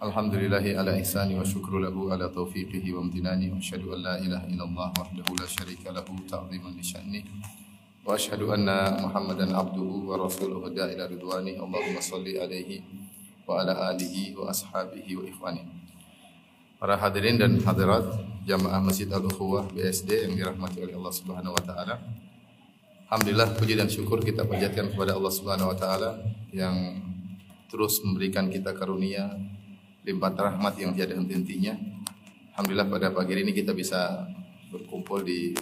Alhamdulillahi ala ihsani wa syukru lahu ala taufiqihi wa amtinani wa asyhadu an la ilaha illallah wahdahu la syarika lahu ta'ziman li sya'ni wa asyhadu anna Muhammadan abduhu wa rasuluhu da ridwani Allahumma salli alaihi wa ala alihi wa ashabihi wa ikhwani. Para hadirin dan hadirat jamaah Masjid Al-Ukhuwah BSD yang dirahmati oleh Allah Subhanahu wa taala. Alhamdulillah puji dan syukur kita panjatkan kepada Allah Subhanahu wa taala yang terus memberikan kita karunia limpahan rahmat yang tiada henti-hentinya. Alhamdulillah pada pagi ini kita bisa berkumpul di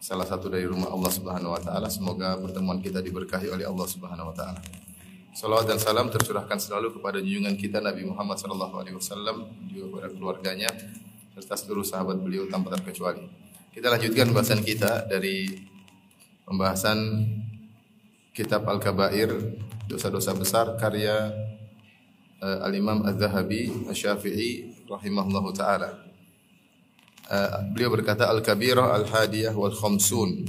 salah satu dari rumah Allah Subhanahu wa taala. Semoga pertemuan kita diberkahi oleh Allah Subhanahu wa taala. Salawat dan salam tercurahkan selalu kepada junjungan kita Nabi Muhammad sallallahu alaihi wasallam juga kepada keluarganya serta seluruh sahabat beliau tanpa terkecuali. Kita lanjutkan bahasan kita dari pembahasan kitab Al-Kabair dosa-dosa besar karya uh, Al-Imam Az-Zahabi Asy-Syafi'i rahimahullahu taala. Uh, beliau berkata Al-Kabirah Al-Hadiyah wal Khamsun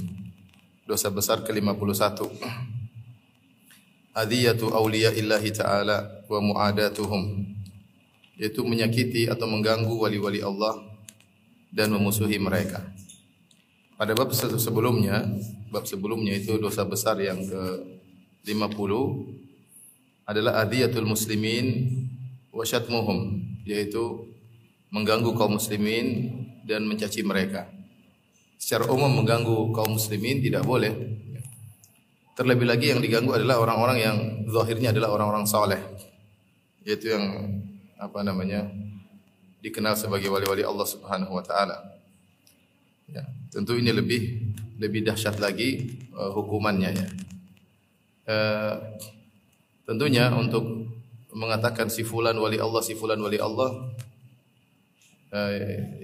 dosa besar ke-51 Adiyatu awliya illahi ta'ala wa mu'adatuhum yaitu menyakiti atau mengganggu wali-wali Allah dan memusuhi mereka. Pada bab sebelumnya, bab sebelumnya itu dosa besar yang ke-50 adalah adiyatul muslimin wa syatmuhum, yaitu mengganggu kaum muslimin dan mencaci mereka. Secara umum mengganggu kaum muslimin tidak boleh. Terlebih lagi yang diganggu adalah orang-orang yang zahirnya adalah orang-orang saleh. Yaitu yang apa namanya? dikenal sebagai wali-wali Allah Subhanahu wa taala. Ya, tentu ini lebih lebih dahsyat lagi uh, hukumannya ya. Uh, tentunya untuk mengatakan si fulan wali Allah, si fulan wali Allah uh,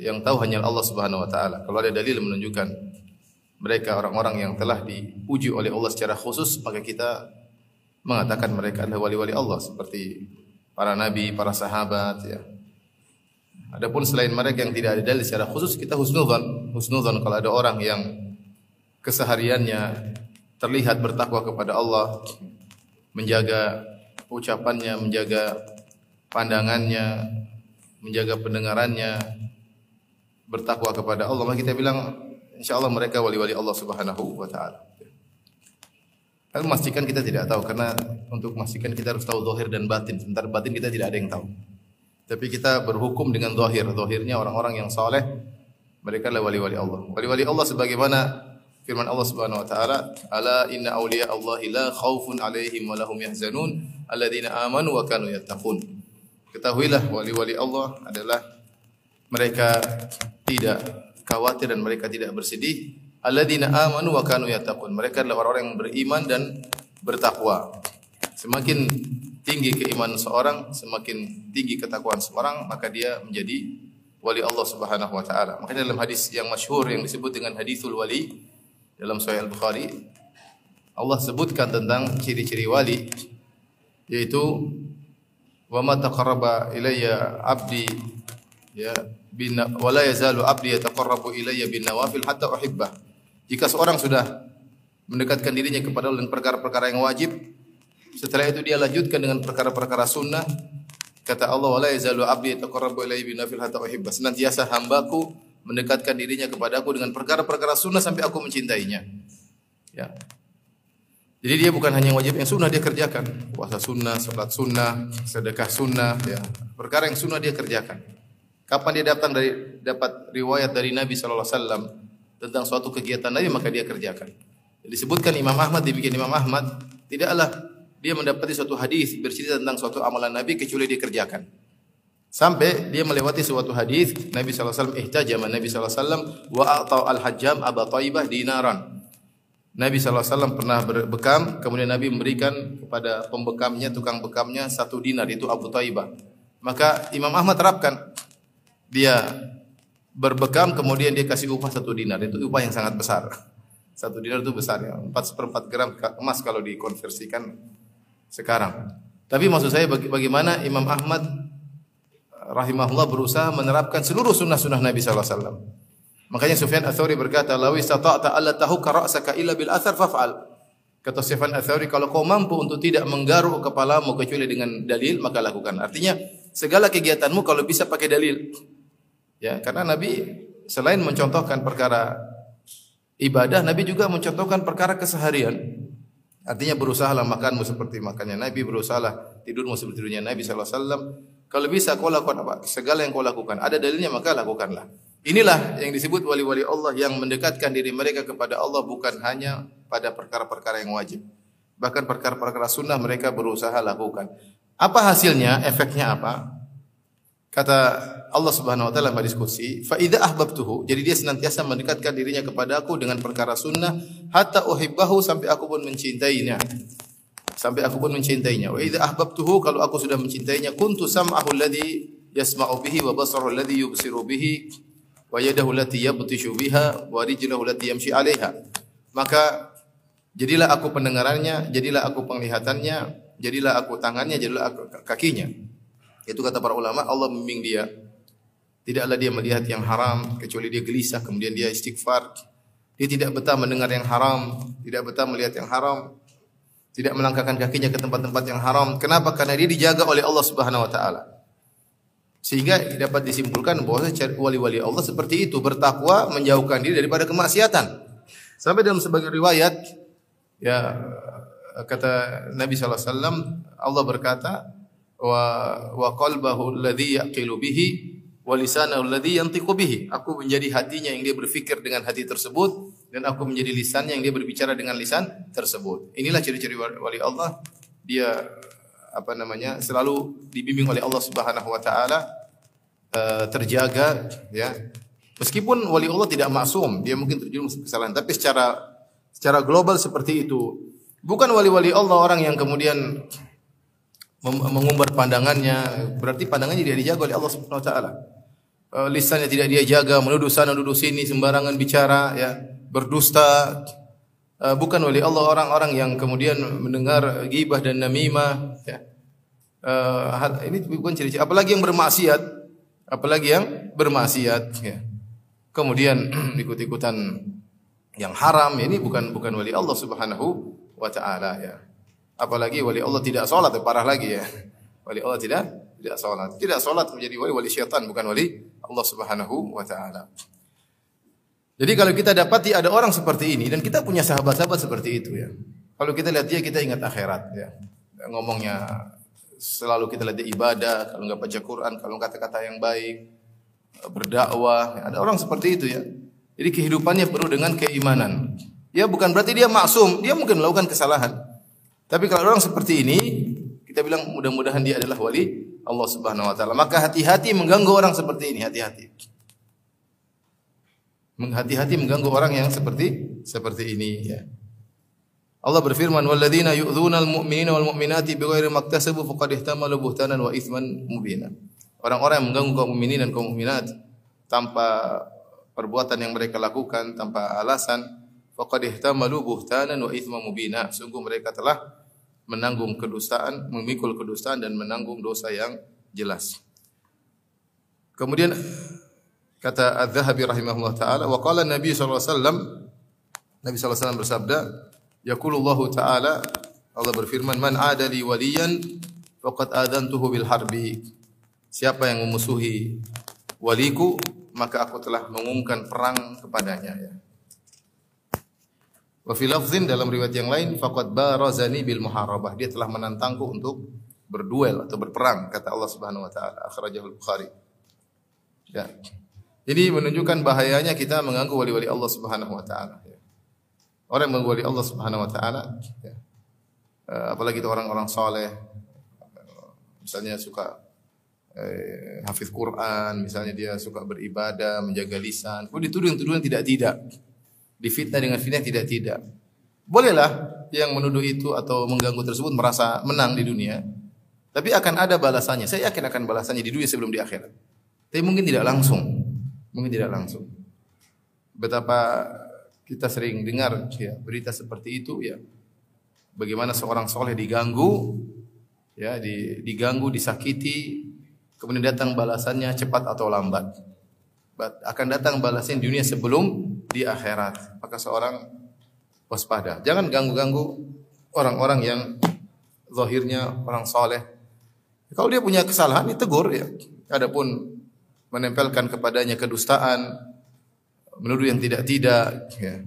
yang tahu hanya Allah Subhanahu wa taala. Kalau ada dalil menunjukkan mereka orang-orang yang telah dipuji oleh Allah secara khusus, maka kita mengatakan mereka adalah wali-wali Allah seperti para nabi, para sahabat ya. Adapun selain mereka yang tidak ada dalil secara khusus kita husnudzon. Husnudzon kalau ada orang yang kesehariannya terlihat bertakwa kepada Allah, menjaga ucapannya, menjaga pandangannya, menjaga pendengarannya, bertakwa kepada Allah, maka kita bilang insyaallah mereka wali-wali Allah Subhanahu wa taala. Kalau memastikan kita tidak tahu karena untuk memastikan kita harus tahu zahir dan batin. Sebentar batin kita tidak ada yang tahu. Tapi kita berhukum dengan zahir. Zahirnya orang-orang yang saleh mereka adalah wali-wali Allah. Wali-wali Allah sebagaimana firman Allah Subhanahu wa taala, "Ala inna awliya Allah la khaufun 'alaihim wa lahum yahzanun alladzina amanu wa kanu yattaqun." Ketahuilah wali-wali Allah adalah mereka tidak khawatir dan mereka tidak bersedih. Alladzina amanu wa kanu yattaqun. Mereka adalah orang-orang yang beriman dan bertakwa. Semakin tinggi keimanan seorang, semakin tinggi ketakwaan seorang, maka dia menjadi wali Allah Subhanahu wa taala. Makanya dalam hadis yang masyhur yang disebut dengan hadisul wali dalam Sahih Al-Bukhari Allah sebutkan tentang ciri-ciri wali yaitu wa ma taqarraba ilayya 'abdi ya bin wa la yazalu 'abdi yataqarrabu ilayya bin nawafil hatta uhibbah. Jika seorang sudah mendekatkan dirinya kepada Allah dengan perkara-perkara yang wajib, setelah itu dia lanjutkan dengan perkara-perkara sunnah. Kata Allah, "Wala yazalu 'abdi yataqarrabu ilayya bin nawafil hatta uhibba." Senantiasa hambaku mendekatkan dirinya kepadaku dengan perkara-perkara sunnah sampai aku mencintainya. Ya. Jadi dia bukan hanya wajib yang sunnah dia kerjakan, puasa sunnah, salat sunnah, sedekah sunnah, ya. Perkara yang sunnah dia kerjakan. Kapan dia datang dari dapat riwayat dari Nabi sallallahu alaihi tentang suatu kegiatan Nabi maka dia kerjakan. Disebutkan Imam Ahmad demikian Imam Ahmad tidaklah dia mendapati suatu hadis bercerita tentang suatu amalan Nabi kecuali dia kerjakan. Sampai dia melewati suatu hadis Nabi wasallam ihtajama Nabi wasallam wa a'ta al-hajjam Aba Thaibah dinaran. Nabi wasallam pernah berbekam kemudian Nabi memberikan kepada pembekamnya tukang bekamnya satu dinar itu Abu Thaibah. Maka Imam Ahmad terapkan. Dia berbekam kemudian dia kasih upah satu dinar. Itu upah yang sangat besar. Satu dinar itu besar ya. Empat seperempat gram emas kalau dikonversikan sekarang. Tapi maksud saya baga- bagaimana Imam Ahmad rahimahullah berusaha menerapkan seluruh sunnah-sunnah Nabi SAW makanya Sufyan Ats-Tsauri berkata lawi istata'ta alla tahukka ra'saka illa bil athar faf'al kata Sufyan Ats-Tsauri kalau kau mampu untuk tidak menggaruk kepalamu kecuali dengan dalil maka lakukan artinya segala kegiatanmu kalau bisa pakai dalil Ya, karena Nabi selain mencontohkan perkara ibadah, Nabi juga mencontohkan perkara keseharian. Artinya berusahalah makanmu seperti makannya Nabi, berusahalah tidurmu seperti tidurnya Nabi sallallahu alaihi wasallam. Kalau bisa kau lakukan apa? Segala yang kau lakukan, ada dalilnya maka lakukanlah. Inilah yang disebut wali-wali Allah yang mendekatkan diri mereka kepada Allah bukan hanya pada perkara-perkara yang wajib. Bahkan perkara-perkara sunnah mereka berusaha lakukan. Apa hasilnya? Efeknya apa? Kata Allah Subhanahu wa taala pada diskusi, fa idza ahbabtuhu, jadi dia senantiasa mendekatkan dirinya kepada aku dengan perkara sunnah hatta uhibbahu sampai aku pun mencintainya. Sampai aku pun mencintainya. Wa idza ahbabtuhu kalau aku sudah mencintainya, kuntu sam'ahu alladhi yasma'u bihi wa basarahu alladhi yubsiru bihi wa yadahu allati yabtishu biha wa rijluhu allati yamshi 'alaiha. Maka jadilah aku pendengarannya, jadilah aku penglihatannya, jadilah aku tangannya, jadilah aku kakinya. Itu kata para ulama, Allah membimbing dia. Tidaklah dia melihat yang haram kecuali dia gelisah kemudian dia istighfar. Dia tidak betah mendengar yang haram, tidak betah melihat yang haram, tidak melangkahkan kakinya ke tempat-tempat yang haram. Kenapa? Karena dia dijaga oleh Allah Subhanahu wa taala. Sehingga dapat disimpulkan bahwa wali-wali Allah seperti itu bertakwa menjauhkan diri daripada kemaksiatan. Sampai dalam sebagian riwayat ya kata Nabi wasallam Allah berkata wa wa qalbahu alladhi yaqilu bihi wa lisanahu alladhi yantiqu bihi. Aku menjadi hatinya yang dia berfikir dengan hati tersebut dan aku menjadi lisannya yang dia berbicara dengan lisan tersebut. Inilah ciri-ciri wali Allah. Dia apa namanya? selalu dibimbing oleh Allah Subhanahu wa taala uh, terjaga ya. Meskipun wali Allah tidak maksum, dia mungkin terjerumus kesalahan, tapi secara secara global seperti itu. Bukan wali-wali Allah orang yang kemudian mengumbar pandangannya, berarti pandangannya tidak dijaga oleh Allah Subhanahu wa taala. Lisannya tidak dia jaga, menuduh sana, menuduh sini, sembarangan bicara, ya, berdusta. Bukan wali Allah orang-orang yang kemudian mendengar gibah dan namimah, ya. ini bukan ciri-ciri. Apalagi yang bermaksiat, apalagi yang bermaksiat, ya. Kemudian ikut-ikutan yang haram, ini bukan bukan wali Allah Subhanahu wa taala, ya. Apalagi wali Allah tidak sholat, parah lagi ya. Wali Allah tidak tidak sholat. Tidak sholat menjadi wali wali syaitan, bukan wali Allah Subhanahu wa taala. Jadi kalau kita dapati ada orang seperti ini dan kita punya sahabat-sahabat seperti itu ya. Kalau kita lihat dia kita ingat akhirat ya. Ngomongnya selalu kita lihat dia ibadah, kalau nggak baca Quran, kalau kata-kata yang baik, berdakwah, ada orang seperti itu ya. Jadi kehidupannya penuh dengan keimanan. Ya bukan berarti dia maksum, dia mungkin melakukan kesalahan. Tapi kalau orang seperti ini, kita bilang mudah-mudahan dia adalah wali Allah Subhanahu wa taala. Maka hati-hati mengganggu orang seperti ini, hati-hati. Hati-hati mengganggu orang yang seperti seperti ini ya. Allah berfirman, "Walladzina yu'dzuna al-mu'minina wal mu'minati bighairi maktasabu faqad ihtamalu buhtanan wa itsman mubina." Orang-orang yang mengganggu kaum mukminin dan kaum mukminat tanpa perbuatan yang mereka lakukan, tanpa alasan, faqad ihtamalu buhtanan wa itsman mubina. Sungguh mereka telah menanggung kedustaan, memikul kedustaan dan menanggung dosa yang jelas. Kemudian kata Az-Zahabi rahimahullah taala wa qala Nabi sallallahu alaihi wasallam Nabi sallallahu alaihi wasallam bersabda yaqulullahu taala Allah berfirman man adali waliyan faqad adantuhu bil harbi. Siapa yang memusuhi waliku maka aku telah mengumumkan perang kepadanya ya. Wa fi lafzin dalam riwayat yang lain faqad barazani bil muharabah. Dia telah menantangku untuk berduel atau berperang kata Allah Subhanahu wa taala akhrajahul Bukhari ya jadi menunjukkan bahayanya kita mengganggu wali-wali Allah Subhanahu wa taala ya. Orang yang mengganggu Allah Subhanahu wa taala ya. apalagi itu orang-orang saleh misalnya suka eh, hafiz Quran, misalnya dia suka beribadah, menjaga lisan, kemudian dituduh-tuduhan tidak-tidak. Difitnah dengan fitnah tidak-tidak. Bolehlah yang menuduh itu atau mengganggu tersebut merasa menang di dunia. Tapi akan ada balasannya. Saya yakin akan balasannya di dunia sebelum di akhirat. Tapi mungkin tidak langsung. Mungkin tidak langsung. Betapa kita sering dengar ya berita seperti itu ya. Bagaimana seorang soleh diganggu, ya diganggu, disakiti, kemudian datang balasannya cepat atau lambat. Akan datang balasan di dunia sebelum di akhirat. Maka seorang waspada. Jangan ganggu-ganggu orang-orang yang zahirnya orang soleh. Kalau dia punya kesalahan, ditegur ya. Adapun menempelkan kepadanya kedustaan, menuduh yang tidak-tidak, ya.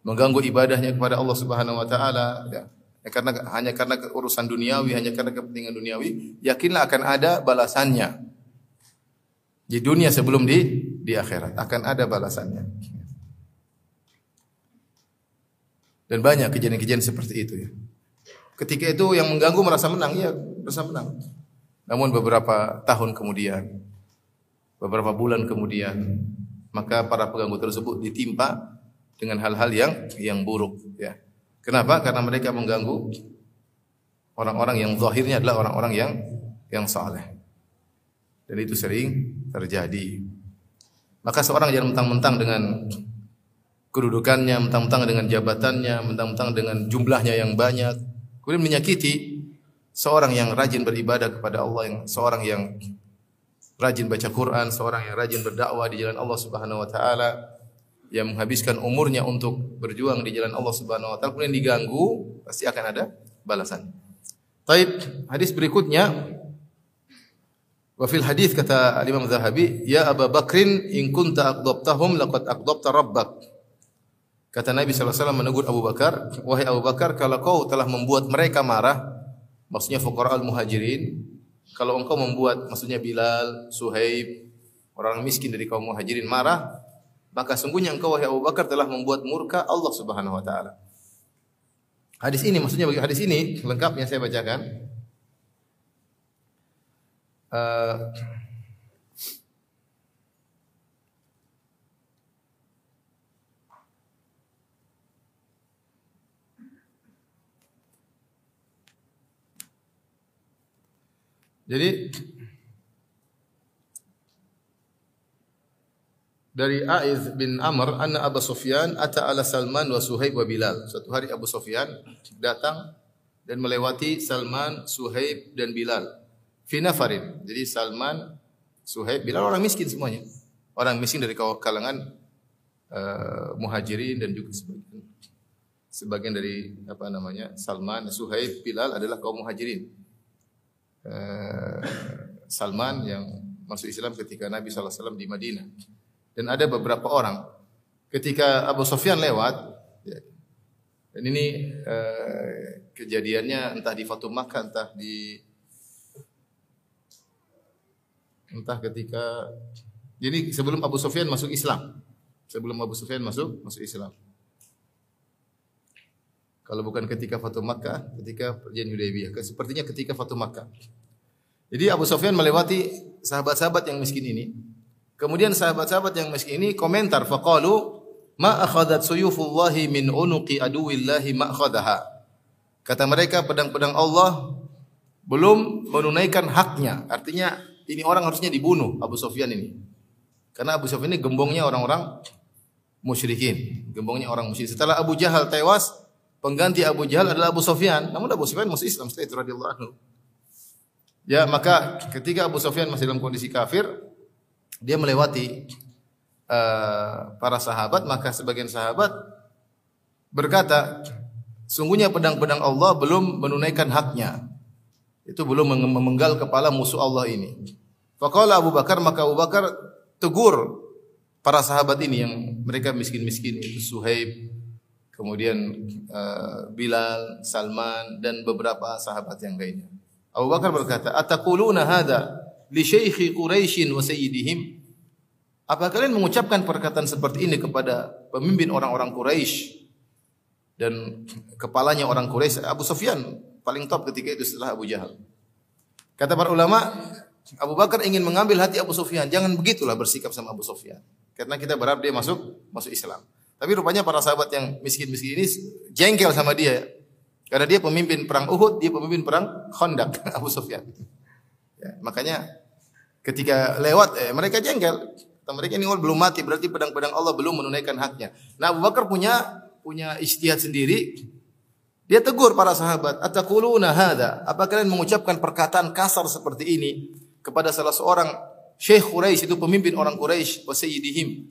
mengganggu ibadahnya kepada Allah Subhanahu wa taala, ya. ya. karena hanya karena urusan duniawi, hanya karena kepentingan duniawi, yakinlah akan ada balasannya. Di dunia sebelum di di akhirat akan ada balasannya. Dan banyak kejadian-kejadian seperti itu ya. Ketika itu yang mengganggu merasa menang, ya merasa menang. Namun beberapa tahun kemudian, beberapa bulan kemudian, maka para pengganggu tersebut ditimpa dengan hal-hal yang yang buruk ya. Kenapa? Karena mereka mengganggu orang-orang yang zahirnya adalah orang-orang yang yang saleh. Dan itu sering terjadi. Maka seorang jangan mentang-mentang dengan kedudukannya, mentang-mentang dengan jabatannya, mentang-mentang dengan jumlahnya yang banyak, kemudian menyakiti seorang yang rajin beribadah kepada Allah, yang seorang yang rajin baca Quran, seorang yang rajin berdakwah di jalan Allah Subhanahu wa taala, yang menghabiskan umurnya untuk berjuang di jalan Allah Subhanahu wa taala kemudian diganggu, pasti akan ada balasan. Taib, hadis berikutnya Wa fil hadis kata Imam Zahabi, "Ya Abu Bakrin, in kunta aqdabtahum laqad aqdabta rabbak." Kata Nabi SAW menegur Abu Bakar, wahai Abu Bakar, kalau kau telah membuat mereka marah, maksudnya fuqara al-muhajirin, kalau engkau membuat, maksudnya Bilal, Suhaib, orang miskin dari kaum muhajirin marah, maka sungguhnya engkau wahai Abu Bakar telah membuat murka Allah Subhanahu wa taala. Hadis ini maksudnya bagi hadis ini lengkapnya saya bacakan. Uh, Jadi dari Aiz bin Amr anna Abu Sufyan ata ala Salman wa Suhaib wa Bilal. Suatu hari Abu Sufyan datang dan melewati Salman, Suhaib dan Bilal. Fi nafarin. Jadi Salman, Suhaib, Bilal orang miskin semuanya. Orang miskin dari kalangan uh, muhajirin dan juga sebagian sebagian dari apa namanya Salman, Suhaib, Bilal adalah kaum muhajirin. Eh, Salman yang masuk Islam ketika Nabi SAW di Madinah. Dan ada beberapa orang ketika Abu Sufyan lewat ya, dan ini uh, kejadiannya entah di Fatu Makkah entah di entah ketika jadi sebelum Abu Sufyan masuk Islam. Sebelum Abu Sufyan masuk masuk Islam. Kalau bukan ketika Fatu Makkah, ketika perjanjian Hudaybiyah. Sepertinya ketika Fatu Makkah. Jadi Abu Sufyan melewati sahabat-sahabat yang miskin ini. Kemudian sahabat-sahabat yang miskin ini komentar faqalu ma akhadat suyufullahi min unuqi aduwillahi ma akhadaha. Kata mereka pedang-pedang Allah belum menunaikan haknya. Artinya ini orang harusnya dibunuh Abu Sufyan ini. Karena Abu Sufyan ini gembongnya orang-orang musyrikin, gembongnya orang musyrik. Setelah Abu Jahal tewas, Pengganti Abu Jahal adalah Abu Sufyan. Namun Abu Sufyan masih Islam setelah itu radhiyallahu anhu. Ya, maka ketika Abu Sufyan masih dalam kondisi kafir, dia melewati uh, para sahabat, maka sebagian sahabat berkata, sungguhnya pedang-pedang Allah belum menunaikan haknya. Itu belum memenggal kepala musuh Allah ini. Faqala Abu Bakar, maka Abu Bakar tegur para sahabat ini yang mereka miskin-miskin itu Suhaib, kemudian uh, Bilal, Salman dan beberapa sahabat yang lainnya. Abu Bakar berkata, "Ataquluna hadza li syaikhi Quraisy wa sayyidihim?" Apa kalian mengucapkan perkataan seperti ini kepada pemimpin orang-orang Quraisy dan kepalanya orang Quraisy Abu Sufyan paling top ketika itu setelah Abu Jahal. Kata para ulama, Abu Bakar ingin mengambil hati Abu Sufyan. Jangan begitulah bersikap sama Abu Sufyan. Karena kita berharap dia masuk masuk Islam. Tapi rupanya para sahabat yang miskin-miskin ini jengkel sama dia. Karena dia pemimpin perang Uhud, dia pemimpin perang Khandaq, Abu Sufyan. Ya, makanya ketika lewat eh, mereka jengkel. Mereka ini belum mati, berarti pedang-pedang Allah belum menunaikan haknya. Nah Abu Bakar punya punya istihad sendiri. Dia tegur para sahabat, "Ataquluna hadza?" Apa kalian mengucapkan perkataan kasar seperti ini kepada salah seorang Syekh Quraisy itu pemimpin orang Quraisy wa sayyidihim.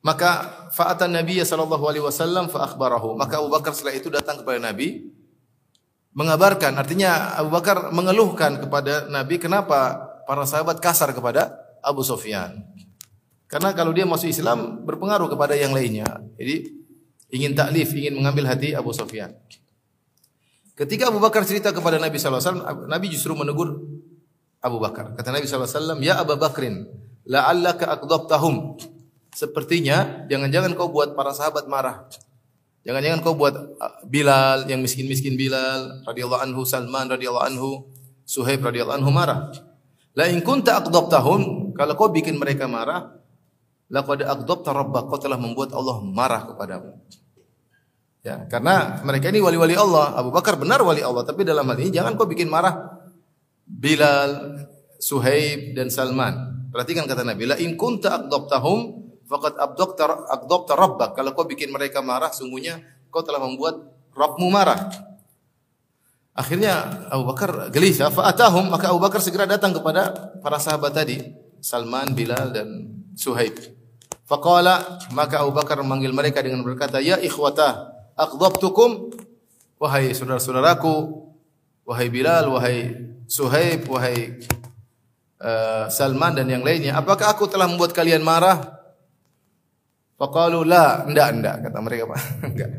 Maka fa'atan Nabi sallallahu alaihi wasallam fa akhbarahu. Maka Abu Bakar setelah itu datang kepada Nabi mengabarkan, artinya Abu Bakar mengeluhkan kepada Nabi kenapa para sahabat kasar kepada Abu Sufyan. Karena kalau dia masuk Islam berpengaruh kepada yang lainnya. Jadi ingin taklif, ingin mengambil hati Abu Sufyan. Ketika Abu Bakar cerita kepada Nabi sallallahu alaihi wasallam, Nabi justru menegur Abu Bakar. Kata Nabi sallallahu alaihi wasallam, "Ya Abu Bakrin, la'allaka aqdabtahum." Sepertinya jangan-jangan kau buat para sahabat marah. Jangan-jangan kau buat uh, Bilal yang miskin-miskin Bilal radhiyallahu anhu, Salman radhiyallahu anhu, Suhaib radhiyallahu anhu marah. La in kunta aqdabtahum, kalau kau bikin mereka marah, laqad aqdabta rabbak, kau telah membuat Allah marah kepadamu. Ya, karena mereka ini wali-wali Allah. Abu Bakar benar wali Allah, tapi dalam hal ini jangan kau bikin marah Bilal, Suhaib dan Salman. Perhatikan kata Nabi, la in kunta aqdabtahum faqad abdaqta aqdabta rabbak. Kalau kau bikin mereka marah, sungguhnya kau telah membuat Rabbmu marah. Akhirnya Abu Bakar gelisah, fa'atahum, maka Abu Bakar segera datang kepada para sahabat tadi, Salman, Bilal dan Suhaib. Faqala, maka Abu Bakar memanggil mereka dengan berkata, "Ya ikhwata, aqdabtukum wahai saudara-saudaraku, wahai Bilal, wahai Suhaib, wahai uh, Salman dan yang lainnya, apakah aku telah membuat kalian marah?" Faqalu la, enggak, enggak, kata mereka, Pak. enggak.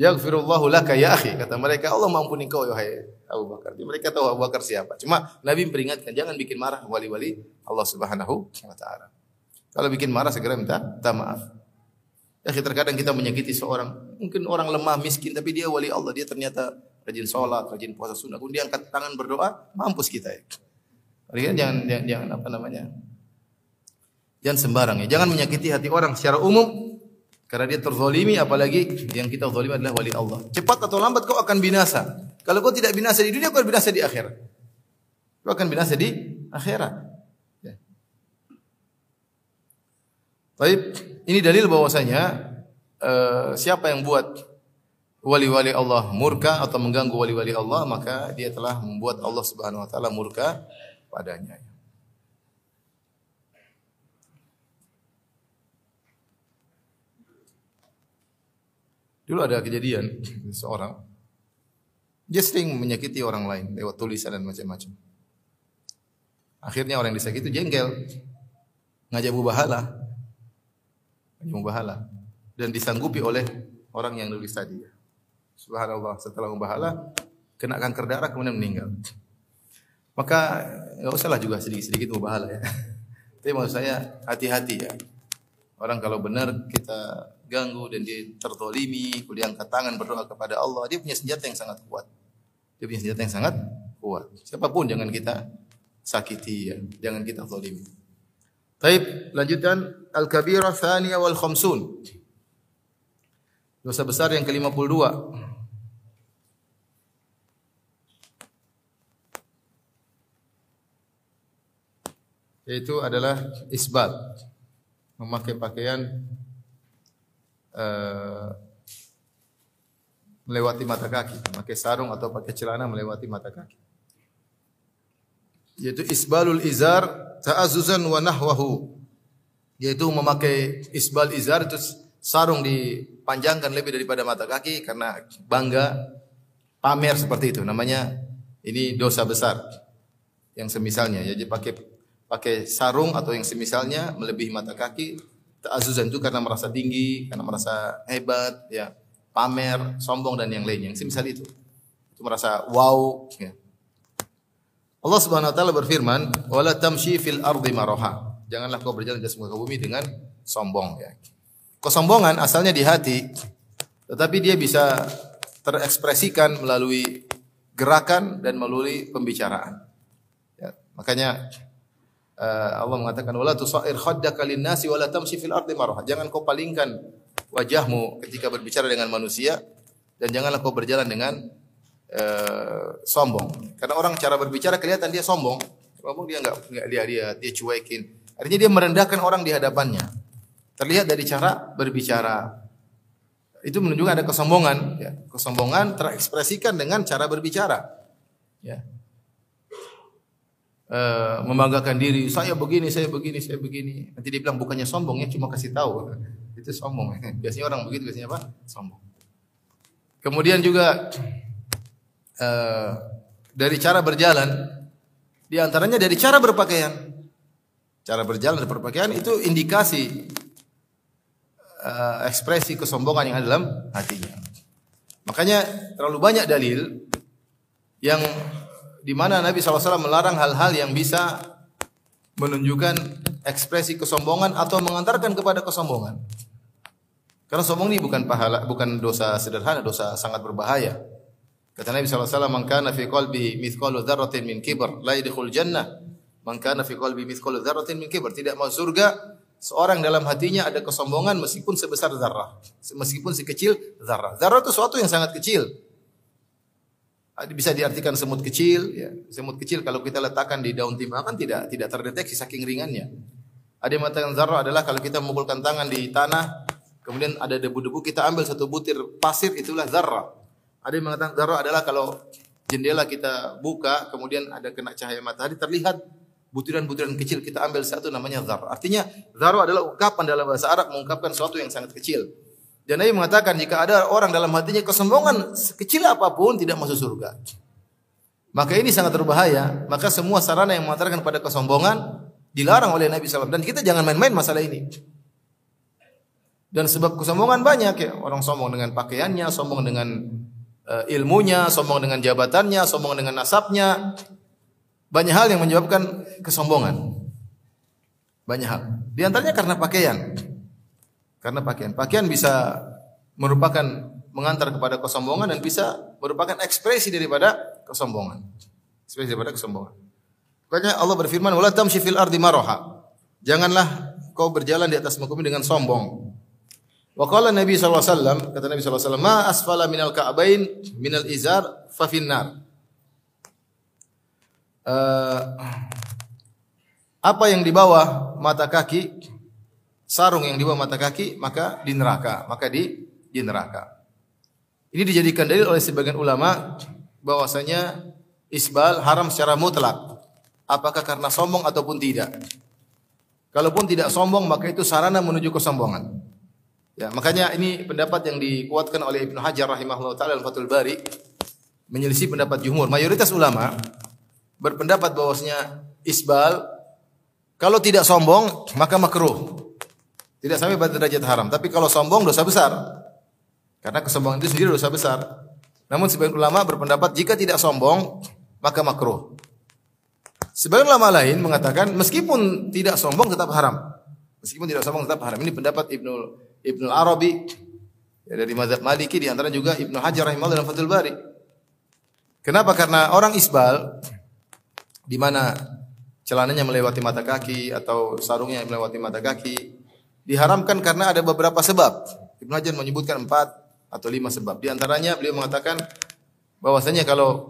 Yaghfirullahu laka ya akhi. Kata mereka, Allah mampuni kau wahai Abu Bakar. Jadi mereka tahu Abu Bakar siapa. Cuma Nabi memperingatkan, jangan bikin marah wali-wali Allah Subhanahu wa taala. Kalau bikin marah segera minta, minta maaf. Ya, terkadang kita menyakiti seorang, mungkin orang lemah, miskin, tapi dia wali Allah. Dia ternyata rajin sholat, rajin puasa sunnah. Kemudian angkat tangan berdoa, mampus kita ya. Jadi jangan, jangan, jangan apa namanya, jangan sembarang ya. Jangan menyakiti hati orang secara umum, karena dia terzolimi apalagi yang kita zolimi adalah wali Allah. Cepat atau lambat kau akan binasa. Kalau kau tidak binasa di dunia, kau akan binasa di akhirat. Kau akan binasa di akhirat. Ya. Ini dalil bahwasanya uh, siapa yang buat wali-wali Allah murka atau mengganggu wali-wali Allah, maka dia telah membuat Allah Subhanahu wa taala murka padanya. Dulu ada kejadian seorang dia sering menyakiti orang lain lewat tulisan dan macam-macam. Akhirnya orang yang disakiti jengkel, ngajak bahala, ngajak bahala, dan disanggupi oleh orang yang nulis tadi. Subhanallah, setelah membahala, kena kanker darah kemudian meninggal. Maka nggak usahlah juga sedikit-sedikit membahala ya. Tapi maksud saya hati-hati ya. Orang kalau benar kita ganggu dan dia tertolimi, kemudian angkat tangan berdoa kepada Allah, dia punya senjata yang sangat kuat. Dia punya senjata yang sangat kuat. Siapa pun jangan kita sakiti ya, jangan kita tolimi. Taib, lanjutkan al-kabirah thaniyah wal khamsun. Dosa besar yang ke-52. Yaitu adalah isbat. Memakai pakaian uh, melewati mata kaki, pakai sarung atau pakai celana melewati mata kaki. Yaitu isbalul izar ta'azuzan wa nahwahu. Yaitu memakai isbal izar itu sarung dipanjangkan lebih daripada mata kaki karena bangga pamer seperti itu. Namanya ini dosa besar yang semisalnya. Jadi pakai pakai sarung atau yang semisalnya melebihi mata kaki Ta'azuzan itu karena merasa tinggi, karena merasa hebat, ya, pamer, sombong dan yang lainnya. Yang semisal itu. Itu merasa wow, ya. Allah Subhanahu wa taala berfirman, "Wala tamshi fil ardi maraha." Janganlah kau berjalan di muka bumi dengan sombong ya. Kesombongan asalnya di hati, tetapi dia bisa terekspresikan melalui gerakan dan melalui pembicaraan. Ya, makanya uh, Allah mengatakan wala tusair khaddaka linnasi wala tamshi fil ardi marha. Jangan kau palingkan wajahmu ketika berbicara dengan manusia dan janganlah kau berjalan dengan uh, sombong. Karena orang cara berbicara kelihatan dia sombong. Sombong dia enggak enggak dia dia dia cuekin. Artinya dia merendahkan orang di hadapannya. Terlihat dari cara berbicara. Itu menunjukkan ada kesombongan. Ya. Kesombongan terekspresikan dengan cara berbicara. Ya. E, membanggakan diri, saya begini, saya begini, saya begini. Nanti dia bilang bukannya sombong ya, cuma kasih tahu. Itu sombong. Biasanya orang begitu, biasanya apa? Sombong. Kemudian juga e, dari cara berjalan, di antaranya dari cara berpakaian. Cara berjalan dan berpakaian itu indikasi uh, ekspresi kesombongan yang ada dalam hatinya. Makanya terlalu banyak dalil yang di mana Nabi SAW melarang hal-hal yang bisa menunjukkan ekspresi kesombongan atau mengantarkan kepada kesombongan. Karena sombong ini bukan pahala, bukan dosa sederhana, dosa sangat berbahaya. Kata Nabi SAW, "Man kana fi qalbi mithqalu dzarratin min kibr, la yadkhul jannah." Man kana fi qalbi mithqalu dzarratin min kibr, tidak masuk surga seorang dalam hatinya ada kesombongan meskipun sebesar zarah, meskipun sekecil zarah. Zarah itu sesuatu yang sangat kecil. Bisa diartikan semut kecil, ya. semut kecil kalau kita letakkan di daun timah kan tidak tidak terdeteksi saking ringannya. Ada yang mengatakan zarah adalah kalau kita memukulkan tangan di tanah, kemudian ada debu-debu, kita ambil satu butir pasir, itulah zarah. Ada yang mengatakan zarah adalah kalau jendela kita buka, kemudian ada kena cahaya matahari, terlihat butiran-butiran kecil kita ambil satu namanya zar. Artinya zar adalah ungkapan dalam bahasa Arab mengungkapkan sesuatu yang sangat kecil. Dan Nabi mengatakan jika ada orang dalam hatinya kesombongan sekecil apa pun tidak masuk surga. Maka ini sangat berbahaya. Maka semua sarana yang mengatakan pada kesombongan dilarang oleh Nabi SAW. Dan kita jangan main-main masalah ini. Dan sebab kesombongan banyak ya. Orang sombong dengan pakaiannya, sombong dengan uh, ilmunya, sombong dengan jabatannya, sombong dengan nasabnya, banyak hal yang menyebabkan kesombongan. Banyak hal. Di antaranya karena pakaian. Karena pakaian. Pakaian bisa merupakan mengantar kepada kesombongan dan bisa merupakan ekspresi daripada kesombongan. Ekspresi daripada kesombongan. Makanya Allah berfirman, "Wala tamshi fil ardi maraha." Janganlah kau berjalan di atas muka dengan sombong. Wa qala Nabi wasallam, kata Nabi sallallahu alaihi wasallam, "Ma asfala minal ka'bain minal izar fa finnar." uh, apa yang di bawah mata kaki, sarung yang di bawah mata kaki, maka di neraka, maka di di neraka. Ini dijadikan dalil oleh sebagian ulama bahwasanya isbal haram secara mutlak. Apakah karena sombong ataupun tidak? Kalaupun tidak sombong maka itu sarana menuju kesombongan. Ya, makanya ini pendapat yang dikuatkan oleh Ibnu Hajar rahimahullah taala Al-Fathul Bari menyelisih pendapat jumhur. Mayoritas ulama berpendapat bahwasanya isbal kalau tidak sombong maka makruh. Tidak sampai pada derajat haram, tapi kalau sombong dosa besar. Karena kesombongan itu sendiri dosa besar. Namun sebagian ulama berpendapat jika tidak sombong maka makruh. Sebagian ulama lain mengatakan meskipun tidak sombong tetap haram. Meskipun tidak sombong tetap haram. Ini pendapat Ibnu Ibnu Arabi ya, dari mazhab Maliki di antara juga Ibnu Hajar rahimahullah dalam Fathul Bari. Kenapa? Karena orang isbal di mana celananya melewati mata kaki atau sarungnya melewati mata kaki diharamkan karena ada beberapa sebab. Ibnu Hajar menyebutkan empat atau lima sebab. Di antaranya beliau mengatakan bahwasanya kalau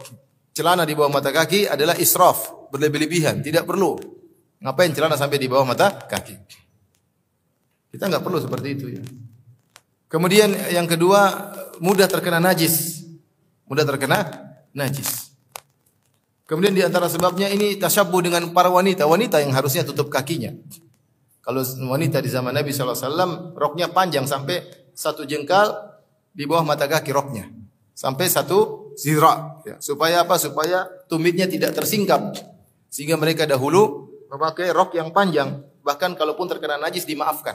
celana di bawah mata kaki adalah israf, berlebih-lebihan, tidak perlu. Ngapain celana sampai di bawah mata kaki? Kita nggak perlu seperti itu ya. Kemudian yang kedua mudah terkena najis. Mudah terkena najis. Kemudian di antara sebabnya ini tasyabuh dengan para wanita, wanita yang harusnya tutup kakinya. Kalau wanita di zaman Nabi SAW, roknya panjang sampai satu jengkal di bawah mata kaki roknya. Sampai satu zira. Ya. Supaya apa? Supaya tumitnya tidak tersingkap. Sehingga mereka dahulu memakai rok yang panjang. Bahkan kalaupun terkena najis dimaafkan.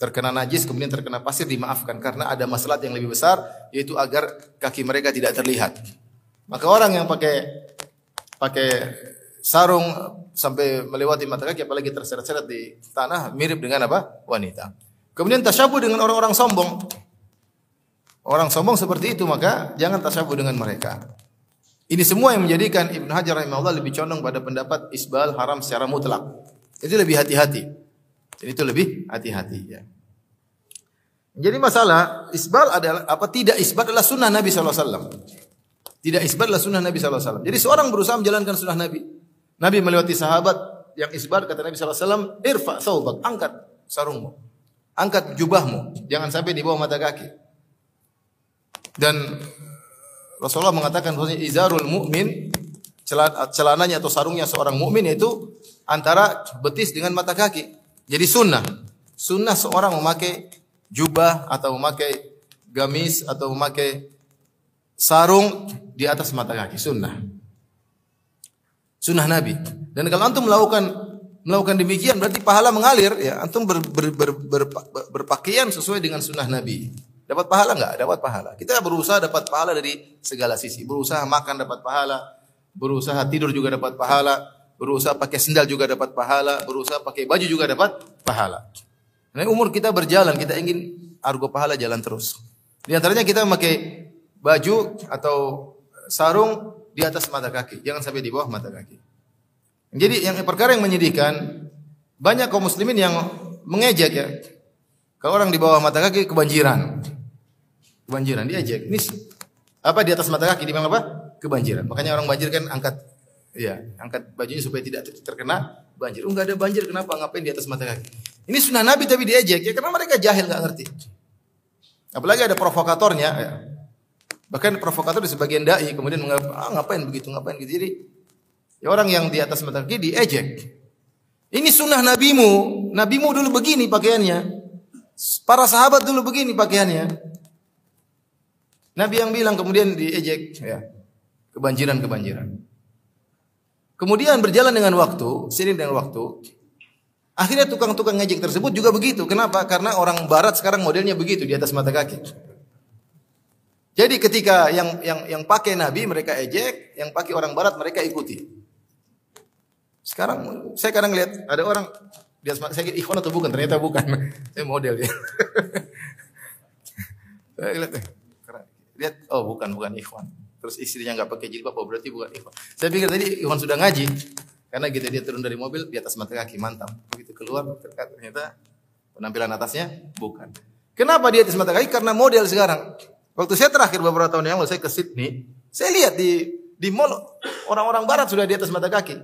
Terkena najis kemudian terkena pasir dimaafkan. Karena ada masalah yang lebih besar yaitu agar kaki mereka tidak terlihat. Maka orang yang pakai pakai sarung sampai melewati mata kaki apalagi terseret-seret di tanah mirip dengan apa? wanita. Kemudian tasyabuh dengan orang-orang sombong. Orang sombong seperti itu maka jangan tasyabuh dengan mereka. Ini semua yang menjadikan Ibnu Hajar rahimahullah lebih condong pada pendapat isbal haram secara mutlak. Itu lebih hati-hati. Jadi itu lebih hati-hati ya. Jadi masalah isbal adalah apa tidak isbal adalah sunnah Nabi SAW. Tidak isbat adalah sunnah Nabi SAW. Jadi seorang berusaha menjalankan sunnah Nabi. Nabi melewati sahabat, yang isbar kata Nabi wasallam, "Irfa thawbak, angkat sarungmu. Angkat jubahmu, jangan sampai di bawah mata kaki." Dan Rasulullah mengatakan bahwa izarul mukmin celananya atau sarungnya seorang mukmin itu antara betis dengan mata kaki. Jadi sunnah. Sunnah seorang memakai jubah atau memakai gamis atau memakai sarung di atas mata kaki. Sunnah. Sunnah Nabi. Dan kalau antum melakukan melakukan demikian berarti pahala mengalir ya antum ber, ber, ber, ber, ber, berpakaian sesuai dengan sunnah Nabi dapat pahala enggak dapat pahala kita berusaha dapat pahala dari segala sisi berusaha makan dapat pahala berusaha tidur juga dapat pahala berusaha pakai sendal juga dapat pahala, berusaha pakai baju juga dapat pahala. Nah, umur kita berjalan, kita ingin argo pahala jalan terus. Di antaranya kita memakai baju atau sarung di atas mata kaki, jangan sampai di bawah mata kaki. Jadi yang perkara yang menyedihkan banyak kaum muslimin yang mengejek ya. Kalau orang di bawah mata kaki kebanjiran. Kebanjiran diejek. Ini apa di atas mata kaki dibilang apa? Kebanjiran. Makanya orang banjir kan angkat Iya, angkat bajunya supaya tidak terkena banjir. Oh, ada banjir, kenapa? Ngapain di atas mata kaki? Ini sunnah Nabi tapi diejek ya karena mereka jahil nggak ngerti. Apalagi ada provokatornya. Ya. Bahkan provokator di sebagian dai kemudian mengapa ah, ngapain begitu, ngapain gitu. Jadi ya orang yang di atas mata kaki diejek. Ini sunnah nabimu. Nabimu dulu begini pakaiannya. Para sahabat dulu begini pakaiannya. Nabi yang bilang kemudian diejek ya. Kebanjiran-kebanjiran. Kemudian berjalan dengan waktu, sering dengan waktu. Akhirnya tukang-tukang ngejek tersebut juga begitu. Kenapa? Karena orang barat sekarang modelnya begitu di atas mata kaki. Jadi ketika yang yang yang pakai nabi mereka ejek, yang pakai orang barat mereka ikuti. Sekarang saya kadang lihat ada orang di atas mata saya kira ikhwan atau bukan, ternyata bukan. saya model ya. saya lihat, eh, lihat oh bukan bukan ikhwan terus istrinya nggak pakai jilbab, oh berarti bukan ikhwan. Saya pikir tadi ikhwan sudah ngaji, karena gitu dia turun dari mobil di atas mata kaki mantap. Begitu keluar ternyata penampilan atasnya bukan. Kenapa di atas mata kaki? Karena model sekarang. Waktu saya terakhir beberapa tahun yang lalu saya ke Sydney, saya lihat di di mall orang-orang barat sudah di atas mata kaki.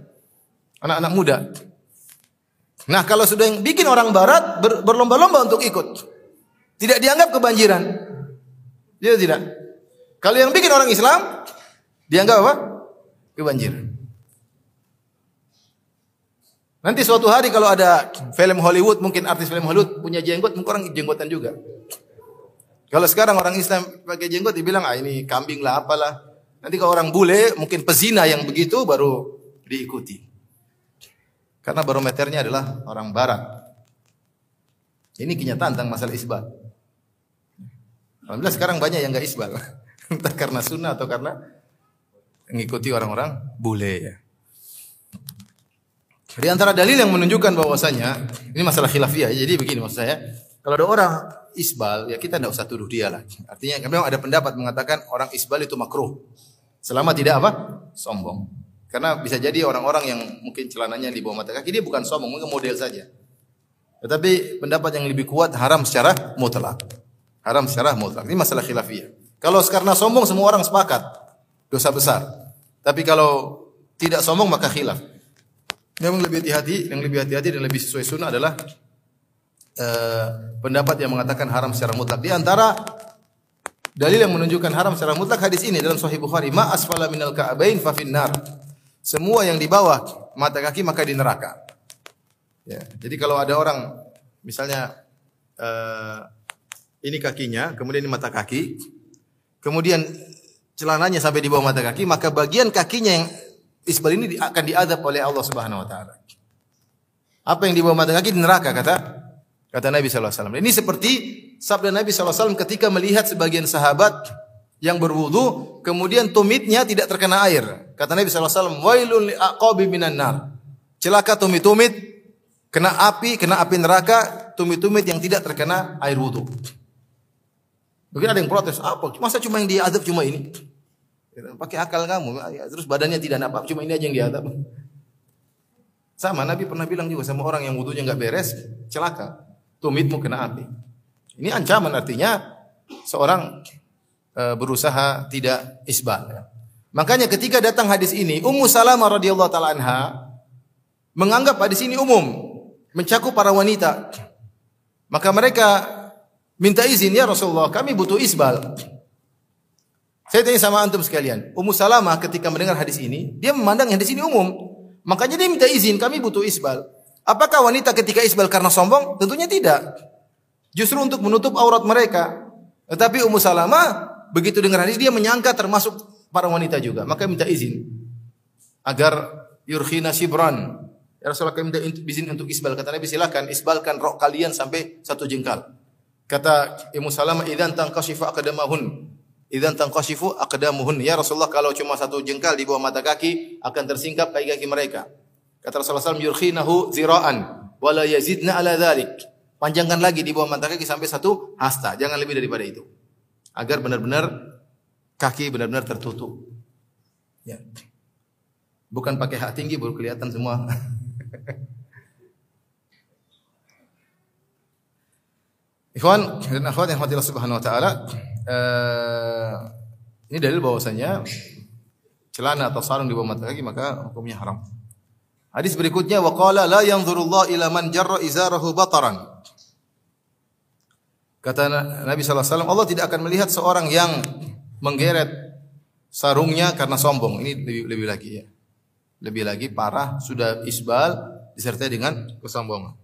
Anak-anak muda. Nah, kalau sudah yang bikin orang barat ber, berlomba-lomba untuk ikut. Tidak dianggap kebanjiran. Dia tidak. Kalau yang bikin orang Islam dianggap apa? Kebanjiran. Nanti suatu hari kalau ada film Hollywood, mungkin artis film Hollywood punya jenggot, mungkin orang jenggotan juga. Kalau sekarang orang Islam pakai jenggot dibilang ah ini kambing lah apalah. Nanti kalau orang bule mungkin pezina yang begitu baru diikuti. Karena barometernya adalah orang barat. Ini kenyataan tentang masalah isbal. Alhamdulillah sekarang banyak yang enggak isbal. Entah karena sunnah atau karena mengikuti orang-orang bule ya. Di antara dalil yang menunjukkan bahwasanya ini masalah khilafiyah. Jadi begini maksud saya, kalau ada orang isbal ya kita tidak usah tuduh dia lah. Artinya memang ada pendapat mengatakan orang isbal itu makruh. Selama tidak apa? Sombong. Karena bisa jadi orang-orang yang mungkin celananya di bawah mata kaki dia bukan sombong, mungkin model saja. Tetapi pendapat yang lebih kuat haram secara mutlak. Haram secara mutlak. Ini masalah khilafiyah. Kalau karena sombong semua orang sepakat dosa besar. Tapi kalau tidak sombong maka khilaf. Yang lebih hati-hati, yang lebih hati-hati dan lebih sesuai sunnah adalah uh, pendapat yang mengatakan haram secara mutlak. Di antara dalil yang menunjukkan haram secara mutlak hadis ini dalam Sahih Bukhari, ma asfala minal ka'bain fa finnar. Semua yang di bawah mata kaki maka di neraka. Ya, jadi kalau ada orang misalnya uh, ini kakinya, kemudian ini mata kaki, kemudian celananya sampai di bawah mata kaki, maka bagian kakinya yang isbal ini akan diadab oleh Allah Subhanahu wa taala. Apa yang di bawah mata kaki di neraka kata kata Nabi wasallam. Ini seperti sabda Nabi wasallam ketika melihat sebagian sahabat yang berwudu kemudian tumitnya tidak terkena air. Kata Nabi wasallam, "Wailul liaqabi minan nar." Celaka tumit-tumit kena api, kena api neraka, tumit-tumit yang tidak terkena air wudu. Mungkin ada yang protes, apa? Masa cuma yang diadab cuma ini? Pakai akal kamu, ya, terus badannya tidak apa, cuma ini aja yang diadab. Sama Nabi pernah bilang juga sama orang yang wudhunya nggak beres, celaka, tumitmu kena api. Ini ancaman artinya seorang e, berusaha tidak isbal. Ya. Makanya ketika datang hadis ini, Ummu Salamah radhiyallahu taala anha menganggap hadis ini umum, mencakup para wanita. Maka mereka minta izin, ya Rasulullah, kami butuh isbal. Saya tanya sama antum sekalian, Ummu Salamah ketika mendengar hadis ini, dia memandang hadis ini umum. Makanya dia minta izin, kami butuh isbal. Apakah wanita ketika isbal karena sombong? Tentunya tidak. Justru untuk menutup aurat mereka. Tetapi Ummu Salamah begitu dengar hadis dia menyangka termasuk para wanita juga. Maka minta izin agar yurkhina shibran. Ya Rasulullah kami minta izin untuk isbal. Kata Nabi silakan isbalkan rok kalian sampai satu jengkal. Kata Ummu Salamah idzan tanqashifa aqdamahun Idan tangkashifu aqdamuhun. Ya Rasulullah kalau cuma satu jengkal di bawah mata kaki akan tersingkap kaki-kaki mereka. Kata Rasulullah SAW, yurkhinahu zira'an wala yazidna ala dhalik. Panjangkan lagi di bawah mata kaki sampai satu hasta, jangan lebih daripada itu. Agar benar-benar kaki benar-benar tertutup. Ya. Bukan pakai hak tinggi baru kelihatan semua. Ikhwan dan akhwat yang Allah Subhanahu wa taala, uh, ini dalil bahwasanya celana atau sarung di bawah mata kaki maka hukumnya haram. Hadis berikutnya wa qala la yanzurullah ila man jarra izarahu bataran. Kata Nabi sallallahu alaihi wasallam Allah tidak akan melihat seorang yang menggeret sarungnya karena sombong. Ini lebih lebih lagi ya. Lebih lagi parah sudah isbal disertai dengan kesombongan.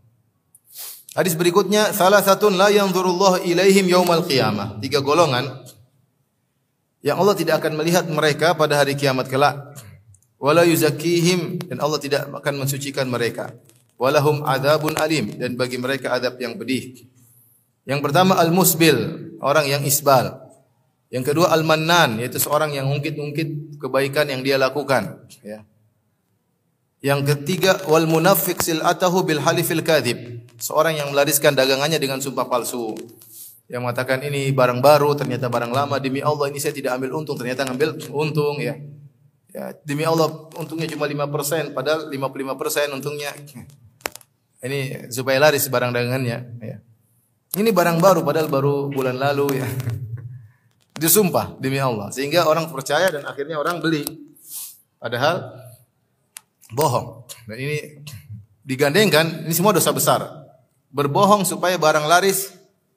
Hadis berikutnya, salah satu la yanzurullah ilaihim yaumal qiyamah. Tiga golongan yang Allah tidak akan melihat mereka pada hari kiamat kelak. Wala yuzakkihim dan Allah tidak akan mensucikan mereka. Walahum adzabun alim dan bagi mereka adab yang pedih. Yang pertama al-musbil, orang yang isbal. Yang kedua al-mannan, yaitu seorang yang ungkit-ungkit kebaikan yang dia lakukan, ya. Yang ketiga wal munafiq silatahu bil halifil kadzib. Seorang yang melariskan dagangannya dengan sumpah palsu. Yang mengatakan ini barang baru ternyata barang lama demi Allah ini saya tidak ambil untung ternyata ngambil untung ya. Ya, demi Allah untungnya cuma 5% padahal 55% untungnya. Ini supaya laris barang dagangannya ya. Ini barang baru padahal baru bulan lalu ya. Disumpah demi Allah sehingga orang percaya dan akhirnya orang beli. Padahal bohong. Dan ini digandengkan, ini semua dosa besar. Berbohong supaya barang laris,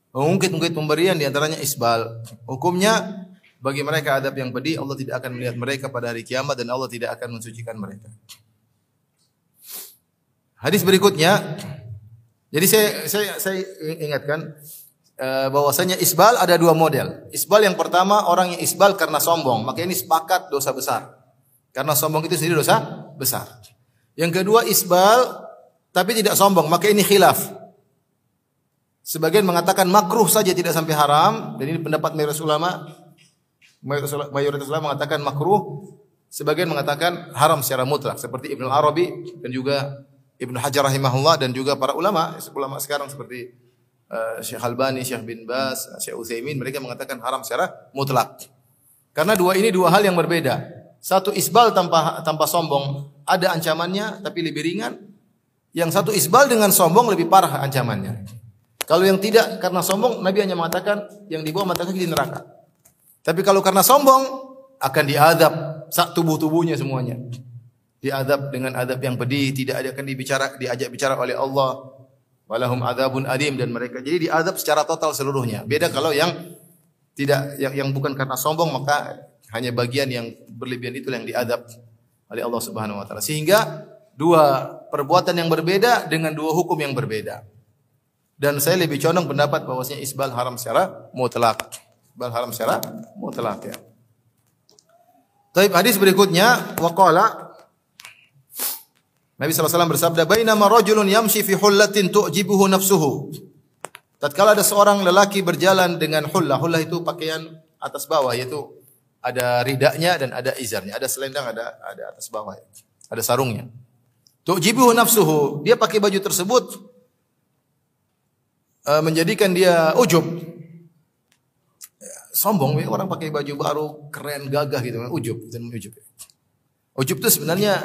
mengungkit-ungkit pemberian di antaranya isbal. Hukumnya bagi mereka adab yang pedih, Allah tidak akan melihat mereka pada hari kiamat dan Allah tidak akan mensucikan mereka. Hadis berikutnya, jadi saya saya saya ingatkan uh, bahwasanya isbal ada dua model. Isbal yang pertama orang yang isbal karena sombong, maka ini sepakat dosa besar. Karena sombong itu sendiri dosa besar. Yang kedua isbal tapi tidak sombong, maka ini khilaf. Sebagian mengatakan makruh saja tidak sampai haram dan ini pendapat mayoritas ulama. Mayoritas ulama mengatakan makruh, sebagian mengatakan haram secara mutlak seperti Ibnu Arabi dan juga Ibnu Hajar rahimahullah dan juga para ulama, ulama sekarang seperti uh, Syekh Albani, Syekh bin Bas, Syekh Utsaimin mereka mengatakan haram secara mutlak. Karena dua ini dua hal yang berbeda. Satu isbal tanpa tanpa sombong ada ancamannya tapi lebih ringan. Yang satu isbal dengan sombong lebih parah ancamannya. Kalau yang tidak karena sombong Nabi hanya mengatakan yang dibawa mata kaki di neraka. Tapi kalau karena sombong akan diadab sak tubuh-tubuhnya semuanya. Diadab dengan adab yang pedih, tidak akan dibicara diajak bicara oleh Allah. Walahum adabun adim dan mereka jadi diadab secara total seluruhnya. Beda kalau yang tidak yang, yang bukan karena sombong maka hanya bagian yang berlebihan itu yang diadab oleh Allah Subhanahu wa taala. Sehingga dua perbuatan yang berbeda dengan dua hukum yang berbeda. Dan saya lebih condong pendapat bahwasanya isbal haram secara mutlak. Isbal haram secara mutlak ya. Taib hadis berikutnya waqala Nabi SAW bersabda, "Bainama rajulun yamshi fi hullatin tu'jibuhu nafsuhu." Tatkala ada seorang lelaki berjalan dengan hullah, hullah itu pakaian atas bawah yaitu ada ridaknya dan ada izarnya, ada selendang, ada ada atas bawah, ada sarungnya. Tujibuhu nafsuhu, dia pakai baju tersebut uh, menjadikan dia ujub. Sombong, orang pakai baju baru keren gagah gitu, ujub dan ujub. Ujub itu sebenarnya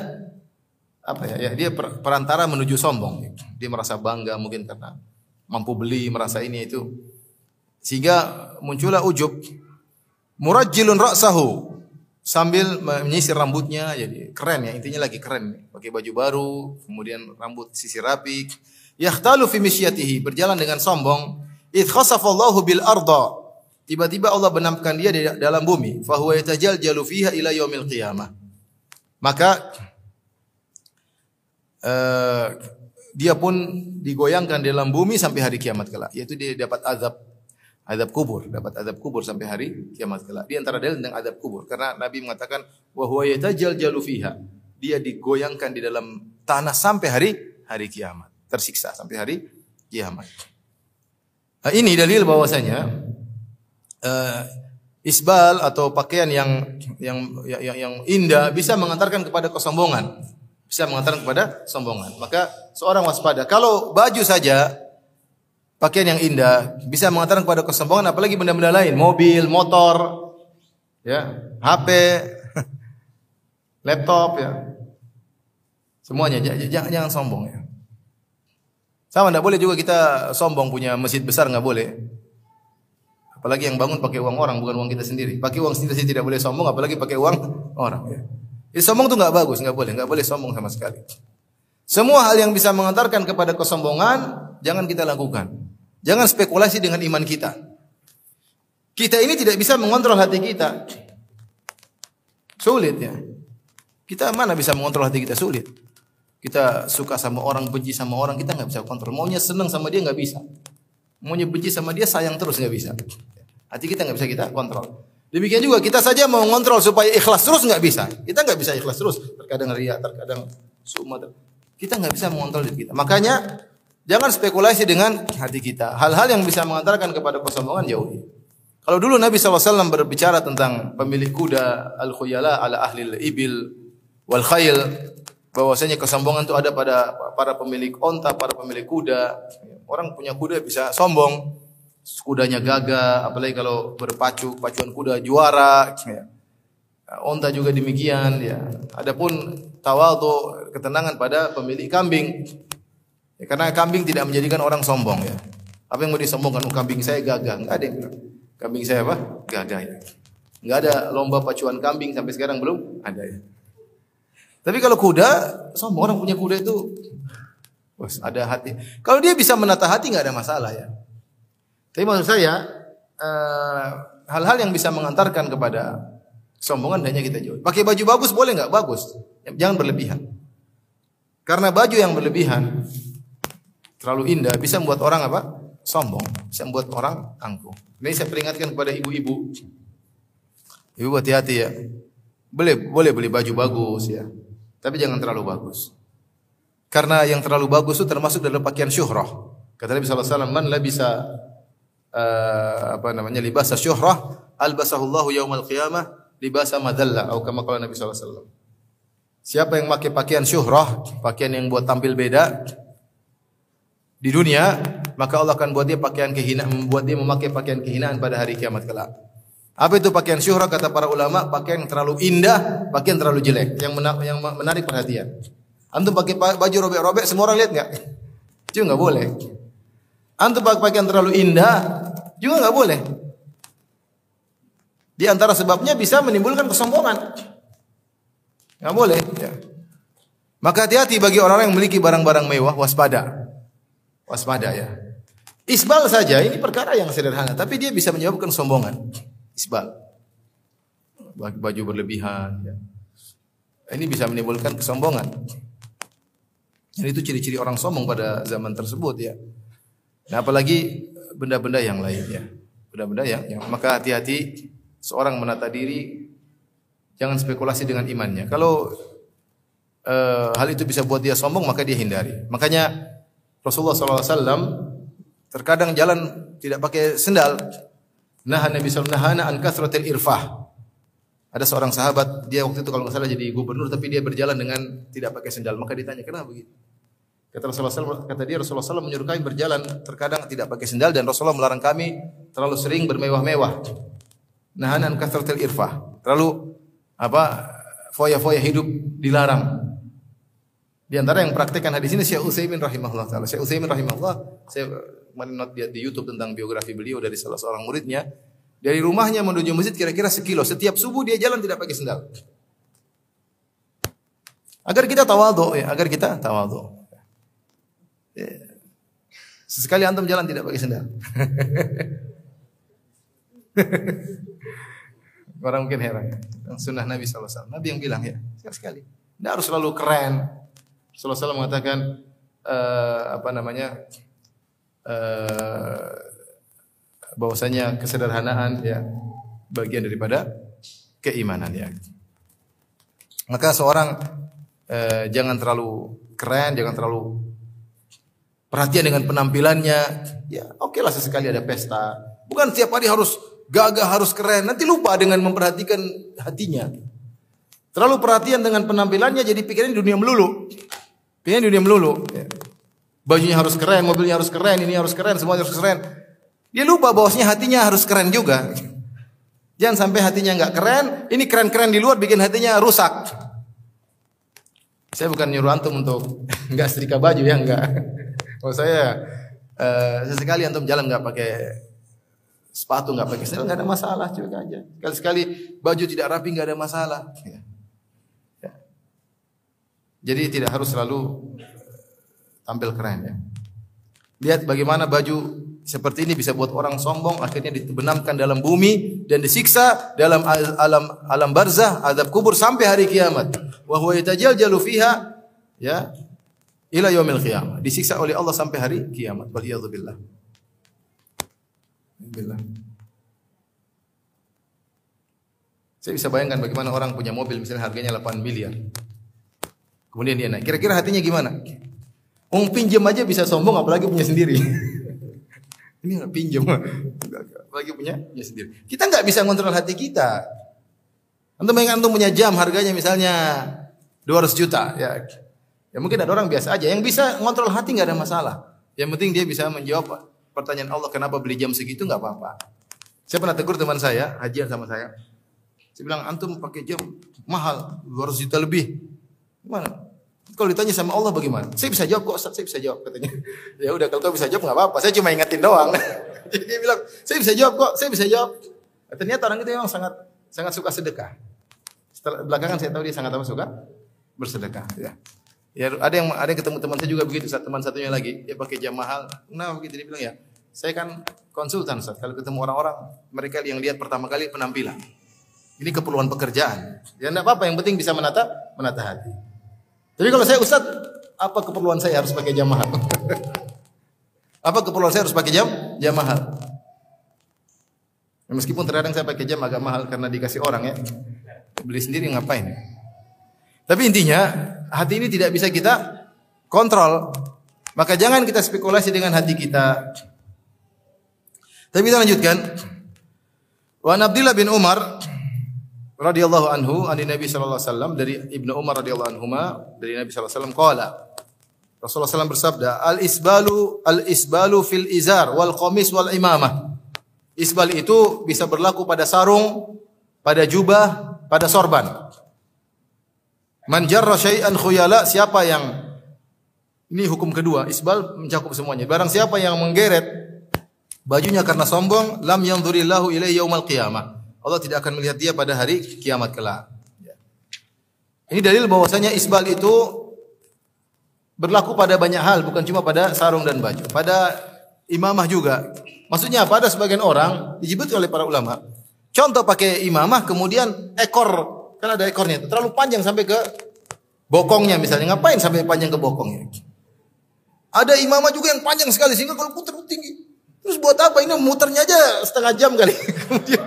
apa ya, ya dia perantara menuju sombong. Dia merasa bangga mungkin karena mampu beli, merasa ini itu. Sehingga muncullah ujub. Murajjilun ra'sahu. Sambil menyisir rambutnya jadi keren ya. Intinya lagi keren. Pakai baju baru kemudian rambut sisir rapi yahtalu fi misyatihi. Berjalan dengan sombong. Id khasafallahu bil arda tiba-tiba Allah benamkan dia di dalam bumi fa huwa yatajaljalu fiha ila yaumil qiyamah maka eh, dia pun digoyangkan di dalam bumi sampai hari kiamat kelak yaitu dia dapat azab azab kubur, dapat azab kubur sampai hari kiamat kelak. Di antara dalil tentang azab kubur karena Nabi mengatakan wa huwa yatajaljalu fiha. Dia digoyangkan di dalam tanah sampai hari hari kiamat, tersiksa sampai hari kiamat. Nah, ini dalil bahwasanya uh, isbal atau pakaian yang yang yang, yang indah bisa mengantarkan kepada kesombongan, bisa mengantarkan kepada sombongan. Maka seorang waspada. Kalau baju saja pakaian yang indah bisa mengantarkan kepada kesombongan apalagi benda-benda lain, mobil, motor, ya, HP, laptop ya. Semuanya jangan jangan sombong ya. Sama tidak boleh juga kita sombong punya masjid besar nggak boleh. Apalagi yang bangun pakai uang orang bukan uang kita sendiri. Pakai uang sendiri tidak boleh sombong apalagi pakai uang orang ya. Jadi sombong itu nggak bagus, nggak boleh, nggak boleh sombong sama sekali. Semua hal yang bisa mengantarkan kepada kesombongan jangan kita lakukan. Jangan spekulasi dengan iman kita. Kita ini tidak bisa mengontrol hati kita. Sulit ya. Kita mana bisa mengontrol hati kita sulit. Kita suka sama orang, benci sama orang, kita nggak bisa kontrol. Maunya senang sama dia nggak bisa. Maunya benci sama dia sayang terus nggak bisa. Hati kita nggak bisa kita kontrol. Demikian juga kita saja mau ngontrol supaya ikhlas terus nggak bisa. Kita nggak bisa ikhlas terus. Terkadang ria, terkadang summa. Kita nggak bisa mengontrol diri kita. Makanya Jangan spekulasi dengan hati kita. Hal-hal yang bisa mengantarkan kepada kesombongan jauhi. Kalau dulu Nabi SAW berbicara tentang pemilik kuda al-khuyala ala ahli ibil wal khayl bahwasanya kesombongan itu ada pada para pemilik onta, para pemilik kuda. Orang punya kuda bisa sombong, kudanya gagah, apalagi kalau berpacu pacuan kuda juara. Onta juga demikian. Ya. Adapun tawadu ketenangan pada pemilik kambing. Ya, karena kambing tidak menjadikan orang sombong ya. Apa yang mau disombongkan? Oh, kambing saya gagah. Enggak ada. Kambing saya apa? Gagah ya. Enggak ada lomba pacuan kambing sampai sekarang belum ada ya. Tapi kalau kuda, sombong orang punya kuda itu ada hati. Kalau dia bisa menata hati nggak ada masalah ya. Tapi maksud saya eh, hal-hal uh, yang bisa mengantarkan kepada sombongan hanya kita jauh. Pakai baju bagus boleh nggak? Bagus. Jangan berlebihan. Karena baju yang berlebihan terlalu indah bisa membuat orang apa? Sombong, bisa membuat orang angkuh. Ini saya peringatkan kepada ibu-ibu. Ibu hati-hati ya. Boleh boleh beli baju bagus ya. Tapi jangan terlalu bagus. Karena yang terlalu bagus itu termasuk dalam pakaian syuhrah. Kata Nabi wasallam, "Man labisa uh, apa namanya? libasa syuhrah, albasahullahu yaumal qiyamah libasa madalla." Atau kama qala Nabi wasallam. Siapa yang pakai pakaian syuhrah, pakaian yang buat tampil beda, di dunia, maka Allah akan buat dia pakaian kehinaan, membuat dia memakai pakaian kehinaan pada hari kiamat kelak. Apa itu pakaian syuhra kata para ulama? Pakaian yang terlalu indah, pakaian terlalu jelek, yang menarik, yang menarik perhatian. Antum pakai baju robek-robek, semua orang lihat nggak? Juga nggak boleh. Antum pakai pakaian terlalu indah, juga nggak boleh. Di antara sebabnya bisa menimbulkan kesombongan. Nggak boleh. Ya. Maka hati-hati bagi orang-orang yang memiliki barang-barang mewah, waspada waspada ya. Isbal saja ini perkara yang sederhana, tapi dia bisa menyebabkan sombongan. Isbal. Baju berlebihan. Ya. Ini bisa menimbulkan kesombongan. Dan itu ciri-ciri orang sombong pada zaman tersebut ya. Nah, apalagi benda-benda yang lain ya. Benda-benda yang, yang maka hati-hati seorang menata diri jangan spekulasi dengan imannya. Kalau uh, hal itu bisa buat dia sombong maka dia hindari. Makanya Rasulullah SAW terkadang jalan tidak pakai sendal. Nah Nabi SAW nahana an kasratil irfah. Ada seorang sahabat, dia waktu itu kalau nggak salah jadi gubernur, tapi dia berjalan dengan tidak pakai sendal. Maka ditanya, kenapa begitu? Kata Rasulullah SAW, kata dia Rasulullah SAW menyuruh kami berjalan terkadang tidak pakai sendal dan Rasulullah melarang kami terlalu sering bermewah-mewah. Nahanan kasratil irfah. Terlalu apa foya-foya hidup dilarang. Di antara yang praktekkan hadis ini Syekh Utsaimin rahimahullah taala. Syekh Utsaimin rahimahullah saya kemarin not di, di YouTube tentang biografi beliau dari salah seorang muridnya. Dari rumahnya menuju masjid kira-kira sekilo. Setiap subuh dia jalan tidak pakai sendal. Agar kita tawadhu ya, agar kita tawadhu. Ya. Sesekali antum jalan tidak pakai sendal. Orang mungkin heran. Sunnah Nabi SAW. Nabi yang bilang ya, sekali-sekali. Tidak harus selalu keren. Rasulullah SAW mengatakan, uh, apa namanya, uh, bahwasanya kesederhanaan ya bagian daripada keimanan ya. Maka seorang uh, jangan terlalu keren, jangan terlalu perhatian dengan penampilannya. Ya, oke okay lah sesekali ada pesta. Bukan setiap hari harus gagah harus keren, nanti lupa dengan memperhatikan hatinya. Terlalu perhatian dengan penampilannya jadi pikirannya dunia melulu. Pikirannya dunia melulu. Ya. Bajunya harus keren, mobilnya harus keren, ini harus keren, semua harus keren. Dia lupa bahwasanya hatinya harus keren juga. Jangan sampai hatinya nggak keren, ini keren-keren di luar bikin hatinya rusak. Saya bukan nyuruh antum untuk nggak setrika baju ya nggak. Kalau saya uh, sesekali antum jalan nggak pakai sepatu nggak pakai sandal nggak ada masalah juga aja. Kali sekali baju tidak rapi nggak ada masalah. Ya. Jadi tidak harus selalu tampil keren ya. Lihat bagaimana baju seperti ini bisa buat orang sombong akhirnya dibenamkan dalam bumi dan disiksa dalam alam alam barzah azab kubur sampai hari kiamat. Wa huwa yatajaljalu fiha ya ila yaumil qiyamah. Disiksa oleh Allah sampai hari kiamat. Wal billah. Billah. Saya bisa bayangkan bagaimana orang punya mobil misalnya harganya 8 miliar. Kemudian dia naik. Kira-kira hatinya gimana? Ung pinjam aja bisa sombong apalagi punya sendiri. Ini nggak pinjam, apalagi punya punya sendiri. Kita nggak bisa ngontrol hati kita. Antum bayangkan antum punya jam harganya misalnya 200 juta, ya. Ya mungkin ada orang biasa aja yang bisa ngontrol hati nggak ada masalah. Yang penting dia bisa menjawab pertanyaan Allah kenapa beli jam segitu nggak apa-apa. Saya pernah tegur teman saya, hajian sama saya. Saya bilang antum pakai jam mahal 200 juta lebih. Gimana? Kalau ditanya sama Allah bagaimana? Saya bisa jawab kok, saya bisa jawab katanya. ya udah kalau kau bisa jawab nggak apa-apa, saya cuma ingetin doang. Jadi dia bilang, saya bisa jawab kok, saya bisa jawab. Nah, ternyata orang itu memang sangat sangat suka sedekah. Setelah belakangan saya tahu dia sangat apa suka bersedekah. Ya. Ya ada yang ada yang ketemu teman saya juga begitu, teman satunya lagi dia pakai jam mahal. Nah begitu dia bilang ya, saya kan konsultan Ustaz. Kalau ketemu orang-orang mereka yang lihat pertama kali penampilan. Ini keperluan pekerjaan. Ya enggak apa-apa, yang penting bisa menata menata hati. Tapi kalau saya Ustaz, apa keperluan saya harus pakai jam mahal? apa keperluan saya harus pakai jam jam mahal? Ya, meskipun terkadang saya pakai jam agak mahal karena dikasih orang ya. Beli sendiri ngapain? Tapi intinya hati ini tidak bisa kita kontrol. Maka jangan kita spekulasi dengan hati kita. Tapi kita lanjutkan. Wa Abdullah bin Umar radhiyallahu anhu ani Nabi sallallahu alaihi wasallam dari Ibnu Umar radhiyallahu anhuma dari Nabi sallallahu alaihi wasallam qala Rasulullah SAW bersabda al isbalu al isbalu fil izar wal qamis wal imamah Isbal itu bisa berlaku pada sarung, pada jubah, pada sorban. Man jarra syai'an khuyala, siapa yang ini hukum kedua, isbal mencakup semuanya. Barang siapa yang menggeret bajunya karena sombong, lam yanzurillahu ilaihi yaumal qiyamah. Allah tidak akan melihat dia pada hari kiamat kelak. Ya. Ini dalil bahwasanya isbal itu berlaku pada banyak hal, bukan cuma pada sarung dan baju. Pada imamah juga. Maksudnya pada sebagian orang disebut oleh para ulama. Contoh pakai imamah kemudian ekor kan ada ekornya terlalu panjang sampai ke bokongnya misalnya. Ngapain sampai panjang ke bokongnya? Ada imamah juga yang panjang sekali sehingga kalau putar tinggi. Terus buat apa? Ini muternya aja setengah jam kali. Kemudian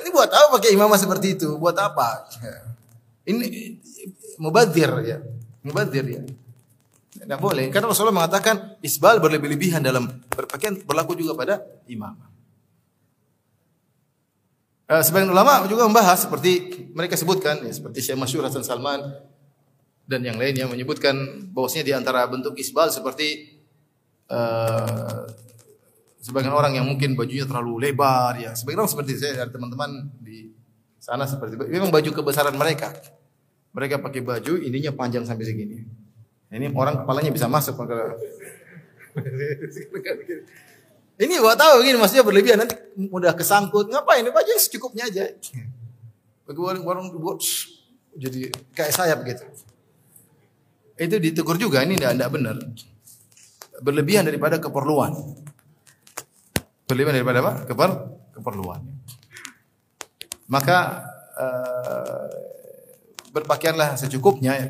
ini buat apa pakai imamah seperti itu? Buat apa? Ini mubadir ya. Mubadir ya. Tidak boleh. Karena Rasulullah mengatakan isbal berlebih-lebihan dalam berpakaian berlaku juga pada imamah. Eh, sebagian ulama juga membahas seperti mereka sebutkan ya, seperti Syekh Masyur Hasan Salman dan yang lainnya menyebutkan bahwasanya di antara bentuk isbal seperti uh, sebagian orang yang mungkin bajunya terlalu lebar ya sebagian orang seperti saya ada teman-teman di sana seperti itu memang baju kebesaran mereka mereka pakai baju ininya panjang sampai segini ini orang kepalanya bisa masuk ke Ini gua tahu begini maksudnya berlebihan nanti mudah kesangkut. Ngapain? Baju secukupnya aja. Bagi orang orang jadi kayak sayap gitu. Itu ditegur juga ini tidak benar. Berlebihan daripada keperluan. Berlebihan daripada apa? Keper, keperluan. Maka eh, berpakaianlah secukupnya. ya.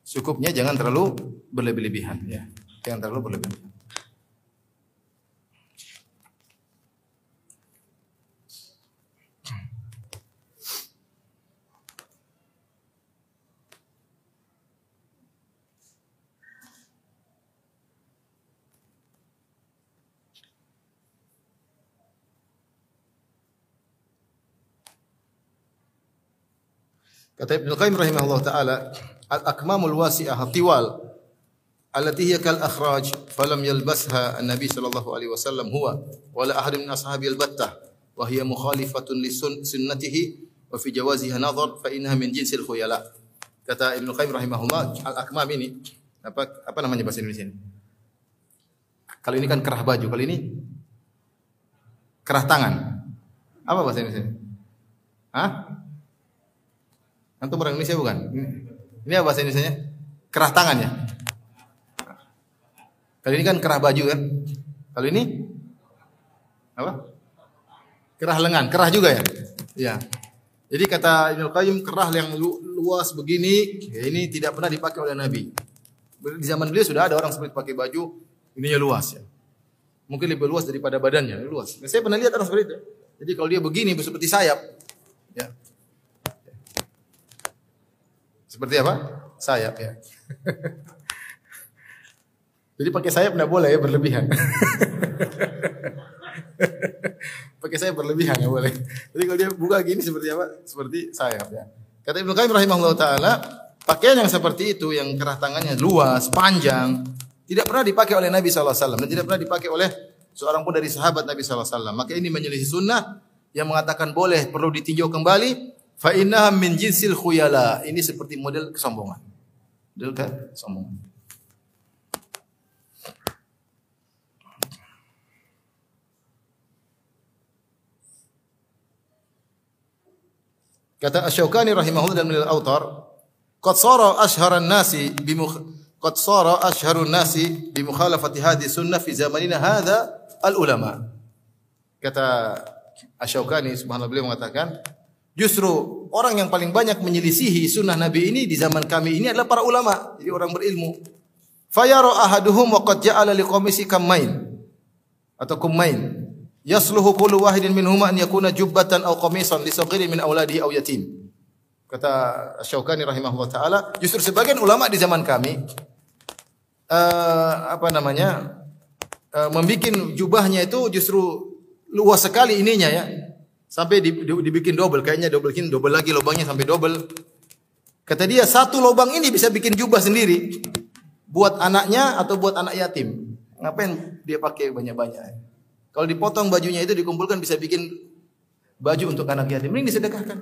Secukupnya jangan terlalu berlebih-lebihan ya. Jangan terlalu berlebihan. Kata Ibnu Qayyim rahimahullah taala, al-akmamul wasi'ah tiwal allati hiya kal akhraj falam yalbasha an-nabi sallallahu alaihi wasallam huwa wala ahad min ashabi al-battah wa hiya mukhalifatun li sunnatihi wa fi jawaziha nadhar fa innaha min jinsil khuyala. Kata Ibnu Qayyim rahimahullah, al-akmam ini apa apa namanya bahasa Indonesia ini? Kalau ini kan kerah baju, kalau ini kerah tangan. Apa bahasa Indonesia? Hah? Antum orang Indonesia bukan? Ini apa bahasa Indonesia? Kerah tangan ya? Kalau ini kan kerah baju kan? Kalau ini apa? Kerah lengan, kerah juga ya? Iya. Jadi kata Ibnu Qayyim kerah yang lu, luas begini, ya ini tidak pernah dipakai oleh Nabi. Di zaman beliau sudah ada orang seperti pakai baju ininya luas ya. Mungkin lebih luas daripada badannya, luas. Nah, saya pernah lihat orang seperti itu. Jadi kalau dia begini seperti sayap, ya. Seperti apa? Sayap ya. Jadi pakai sayap tidak boleh ya berlebihan. pakai sayap berlebihan nggak boleh. Jadi kalau dia buka gini seperti apa? Seperti sayap ya. Kata Ibnu Qayyim rahimahullah taala, pakaian yang seperti itu yang kerah tangannya luas, panjang, tidak pernah dipakai oleh Nabi SAW dan tidak pernah dipakai oleh seorang pun dari sahabat Nabi SAW. Maka ini menyelisih sunnah yang mengatakan boleh perlu ditinjau kembali. Fa innaha min jinsil khuyala. Ini seperti model kesombongan. Model kesombongan. Kata Asy-Syaukani rahimahullah dalam Al-Autar, "Qad sara ashharan nasi bi qad sara ashharun nasi bi mukhalafati hadhihi sunnah fi zamanina hadha al-ulama." Kata Asy-Syaukani subhanallah beliau mengatakan, justru orang yang paling banyak menyelisihi sunnah Nabi ini di zaman kami ini adalah para ulama, jadi orang berilmu. Fayara ahaduhum wa qad ja'ala liqamisi kammain atau kummain yasluhu kullu wahidin minhuma an yakuna jubbatan aw qamisan li saghirin min auladihi aw yatim. Kata Syaukani rahimahullah taala, justru sebagian ulama di zaman kami uh, apa namanya? Uh, membikin jubahnya itu justru luas sekali ininya ya. Sampai dibikin double, kayaknya double bikin double lagi lubangnya sampai double. Kata dia satu lubang ini bisa bikin jubah sendiri buat anaknya atau buat anak yatim. Ngapain dia pakai banyak-banyak? Kalau dipotong bajunya itu dikumpulkan bisa bikin baju untuk anak yatim. Ini disedekahkan.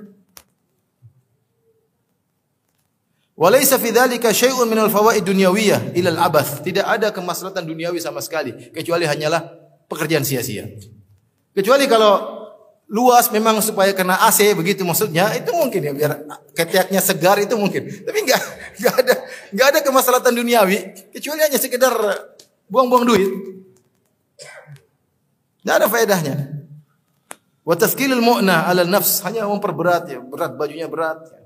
Walaysa fi dzalika syai'un minal fawaid dunyawiyah ila al-abath. Tidak ada kemaslahatan duniawi sama sekali kecuali hanyalah pekerjaan sia-sia. Kecuali kalau luas memang supaya kena AC begitu maksudnya itu mungkin ya biar ketiaknya segar itu mungkin. Tapi enggak enggak ada enggak ada kemaslahatan duniawi kecuali hanya sekedar buang-buang duit. Enggak ada faedahnya. Wa taskilul mu'na 'ala nafs hanya memperberat ya berat bajunya berat ya.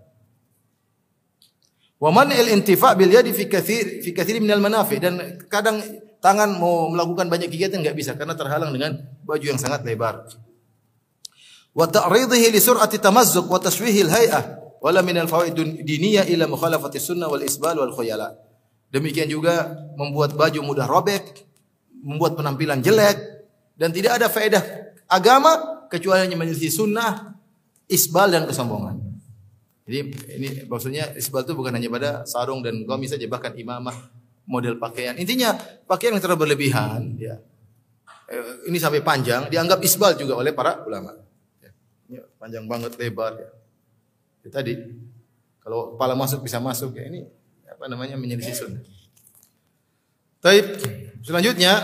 wa man'il intifa' bil yadi fi kathir fi kathir minal manafi. Dan kadang tangan mau melakukan banyak kegiatan enggak bisa karena terhalang dengan baju yang sangat lebar wa ta'ridihi li sur'ati tamazzuq wa tashwihil hay'ah wala min al fawaid diniyah ila mukhalafati sunnah wal isbal wal khuyala. Demikian juga membuat baju mudah robek, membuat penampilan jelek dan tidak ada faedah agama kecuali hanya menyelisih sunnah, isbal dan kesombongan. Jadi ini maksudnya isbal itu bukan hanya pada sarung dan gamis saja bahkan imamah model pakaian. Intinya pakaian yang terlalu berlebihan ya. Ini sampai panjang dianggap isbal juga oleh para ulama. Panjang banget lebar ya. ya. tadi kalau kepala masuk bisa masuk ya ini apa namanya menyelisih sunnah. Taib. Selanjutnya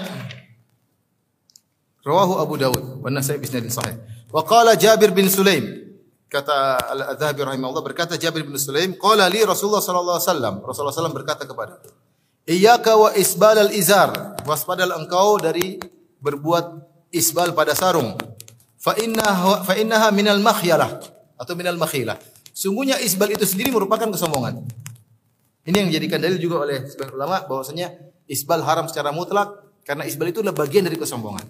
Rawahu Abu Dawud wa Nasai bi isnadin sahih. Wa qala Jabir bin Sulaim kata Al-Adzahabi rahimahullah berkata Jabir bin Sulaim qala li Rasulullah sallallahu alaihi wasallam Rasulullah sallallahu berkata kepada Iyyaka wa isbal al-izar waspadalah engkau dari berbuat isbal pada sarung fa innaha fa innaha minal makhyalah atau minal makhilah sungguhnya isbal itu sendiri merupakan kesombongan ini yang dijadikan dalil juga oleh sebagian ulama bahwasanya isbal haram secara mutlak karena isbal itu adalah bagian dari kesombongan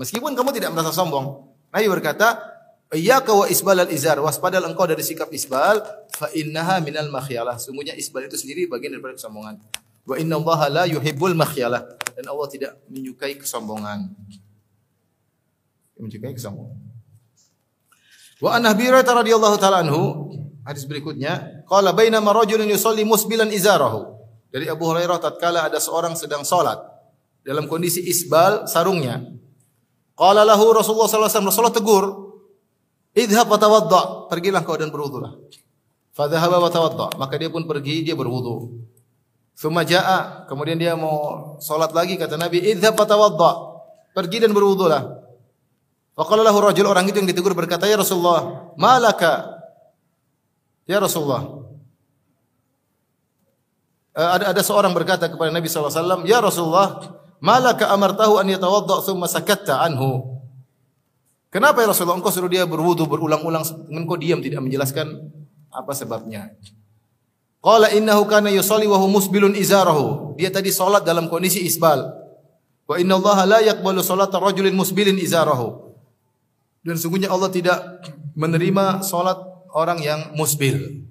Meskipun kamu tidak merasa sombong. Nabi berkata, Iyyaka wa isbal al-izar, waspadalah engkau dari sikap isbal, fa innaha minal makhyalah. Sungguhnya isbal itu sendiri bagian daripada kesombongan. Wa inna Allah la yuhibbul makhyalah. Dan Allah tidak menyukai kesombongan. Menyukai kesombongan. Wa an Abi Hurairah radhiyallahu taala anhu, hadis berikutnya, qala bainama rajulun yusalli musbilan izarahu. Dari Abu Hurairah tatkala ada seorang sedang salat dalam kondisi isbal sarungnya. Qala lahu Rasulullah sallallahu alaihi wasallam, Rasulullah tegur, "Idhhab wa tawadda." Pergilah kau dan berwudulah. Fadhahaba wa tawadda. Maka dia pun pergi, dia berwudu. Thumma jaa, kemudian dia mau salat lagi kata Nabi, "Idhhab wa tawadda." Pergi dan berwudulah. Faqala lahu rajul orang itu yang ditegur berkata, "Ya Rasulullah, malaka?" Ya Rasulullah. Eh, ada ada seorang berkata kepada Nabi sallallahu alaihi wasallam, "Ya Rasulullah, Malaka amartahu an yatawadda thumma sakatta anhu. Kenapa ya Rasulullah engkau suruh dia berwudu berulang-ulang engkau diam tidak menjelaskan apa sebabnya? Qala innahu kana yusalli wa huwa musbilun izarahu. Dia tadi salat dalam kondisi isbal. Wa inna Allah la yaqbalu salata rajulin musbilin izarahu. Dan sungguhnya Allah tidak menerima salat orang yang musbil.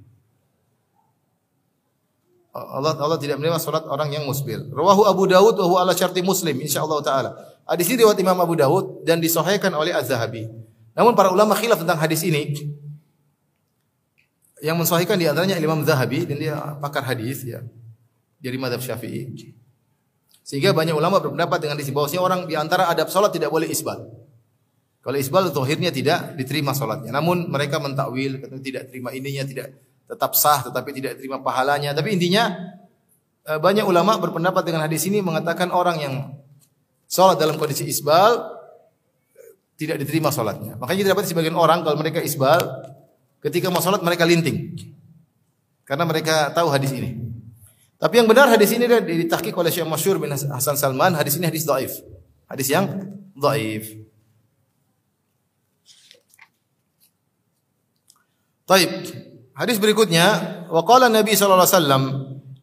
Allah Allah tidak menerima salat orang yang musbil. Rawahu Abu Dawud wa ala syarti Muslim insyaallah taala. Hadis ini riwayat Imam Abu Dawud dan disahihkan oleh Az-Zahabi. Namun para ulama khilaf tentang hadis ini. Yang mensahihkan di antaranya Imam Zahabi dan dia pakar hadis ya. Dari mazhab Syafi'i. Sehingga banyak ulama berpendapat dengan di bahwasanya orang di antara adab salat tidak boleh isbal. Kalau isbal zahirnya tidak diterima salatnya. Namun mereka mentakwil tidak terima ininya tidak tetap sah tetapi tidak terima pahalanya. Tapi intinya eh, banyak ulama berpendapat dengan hadis ini mengatakan orang yang sholat dalam kondisi isbal tidak diterima sholatnya. Makanya kita dapat sebagian orang kalau mereka isbal ketika mau sholat mereka linting karena mereka tahu hadis ini. Tapi yang benar hadis ini ditahqiq oleh Syekh Masyur bin Hasan Salman, hadis ini hadis dhaif. Hadis yang dhaif. Taib. Hadis berikutnya, wa qala Nabi sallallahu alaihi wasallam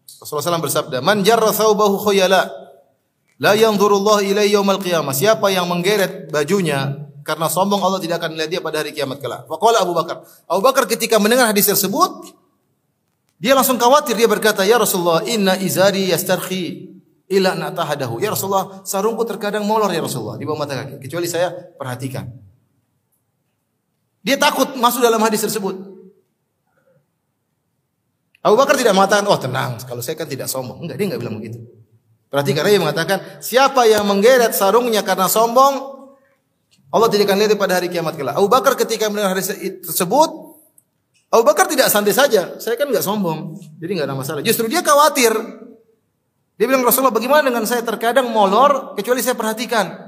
Rasulullah SAW bersabda, "Man jarra thawbahu khuyala la yanzurullah ilaihi yaumal qiyamah." Siapa yang menggeret bajunya karena sombong Allah tidak akan melihat dia pada hari kiamat kelak. Wa qala Abu Bakar. Abu Bakar ketika mendengar hadis tersebut, dia langsung khawatir dia berkata, "Ya Rasulullah, inna izari yastarhi ila natahadahu." Ya Rasulullah, sarungku terkadang molor ya Rasulullah di bawah mata kaki, kecuali saya perhatikan. Dia takut masuk dalam hadis tersebut. Abu Bakar tidak mengatakan, oh tenang, kalau saya kan tidak sombong. Enggak, dia enggak bilang begitu. Berarti karena dia mengatakan, siapa yang menggeret sarungnya karena sombong, Allah tidak akan lihat pada hari kiamat kelak. Abu Bakar ketika mendengar hadis tersebut, Abu Bakar tidak santai saja. Saya kan enggak sombong, jadi enggak ada masalah. Justru dia khawatir. Dia bilang Rasulullah, bagaimana dengan saya terkadang molor, kecuali saya perhatikan.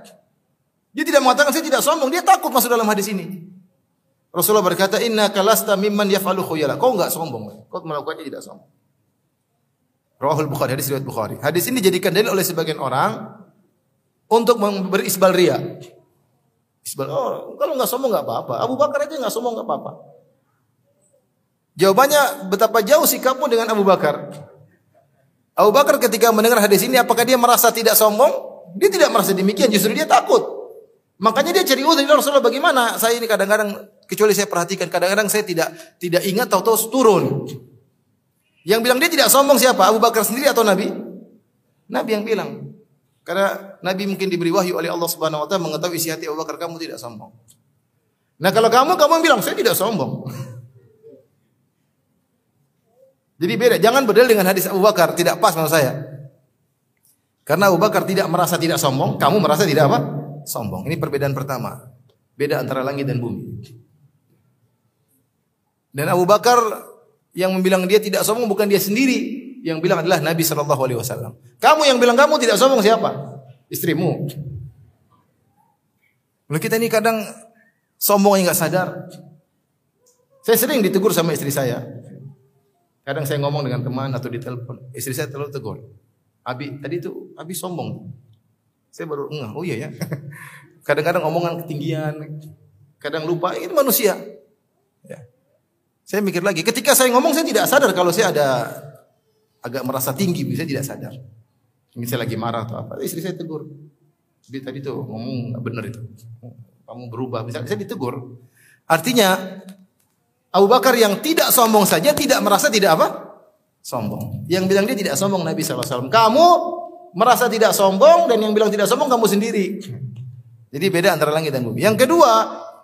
Dia tidak mengatakan saya tidak sombong, dia takut masuk dalam hadis ini. Rasulullah berkata, "Inna kalasta mimman yaf'alu khuyala." Kau enggak sombong. Kau melakukannya tidak sombong. Rawahul Bukhari, hadis riwayat Bukhari. Hadis ini dijadikan dalil oleh sebagian orang untuk berisbal ria. Isbal, oh, kalau enggak sombong enggak apa-apa. Abu Bakar aja enggak sombong enggak apa-apa. Jawabannya betapa jauh sikapmu dengan Abu Bakar. Abu Bakar ketika mendengar hadis ini apakah dia merasa tidak sombong? Dia tidak merasa demikian, justru dia takut. Makanya dia cari uzur, Rasulullah bagaimana? Saya ini kadang-kadang kecuali saya perhatikan kadang-kadang saya tidak tidak ingat tahu-tahu turun. Yang bilang dia tidak sombong siapa? Abu Bakar sendiri atau Nabi? Nabi yang bilang. Karena Nabi mungkin diberi wahyu oleh Allah Subhanahu wa taala mengetahui isi hati Abu Bakar kamu tidak sombong. Nah, kalau kamu kamu bilang saya tidak sombong. Jadi beda, jangan berdalil dengan hadis Abu Bakar, tidak pas menurut saya. Karena Abu Bakar tidak merasa tidak sombong, kamu merasa tidak apa? Sombong. Ini perbedaan pertama. Beda antara langit dan bumi. Dan Abu Bakar yang bilang dia tidak sombong bukan dia sendiri, yang bilang adalah Nabi Shallallahu Alaihi Wasallam. Kamu yang bilang kamu tidak sombong siapa? Istrimu. Lalu kita ini kadang sombong yang nggak sadar. Saya sering ditegur sama istri saya. Kadang saya ngomong dengan teman atau di telepon, istri saya terlalu tegur. Abi, tadi itu Abi sombong. Saya baru enggak, oh iya ya. Kadang-kadang omongan ketinggian, kadang lupa, ini manusia. Ya. Saya mikir lagi, ketika saya ngomong saya tidak sadar kalau saya ada agak merasa tinggi, saya tidak sadar. Ini saya lagi marah atau apa, istri saya tegur. Abi tadi tuh ngomong nggak benar itu. Kamu berubah, misalnya saya ditegur. Artinya Abu Bakar yang tidak sombong saja tidak merasa tidak apa? Sombong. Yang bilang dia tidak sombong Nabi SAW. Kamu merasa tidak sombong dan yang bilang tidak sombong kamu sendiri. Jadi beda antara langit dan bumi. Yang kedua,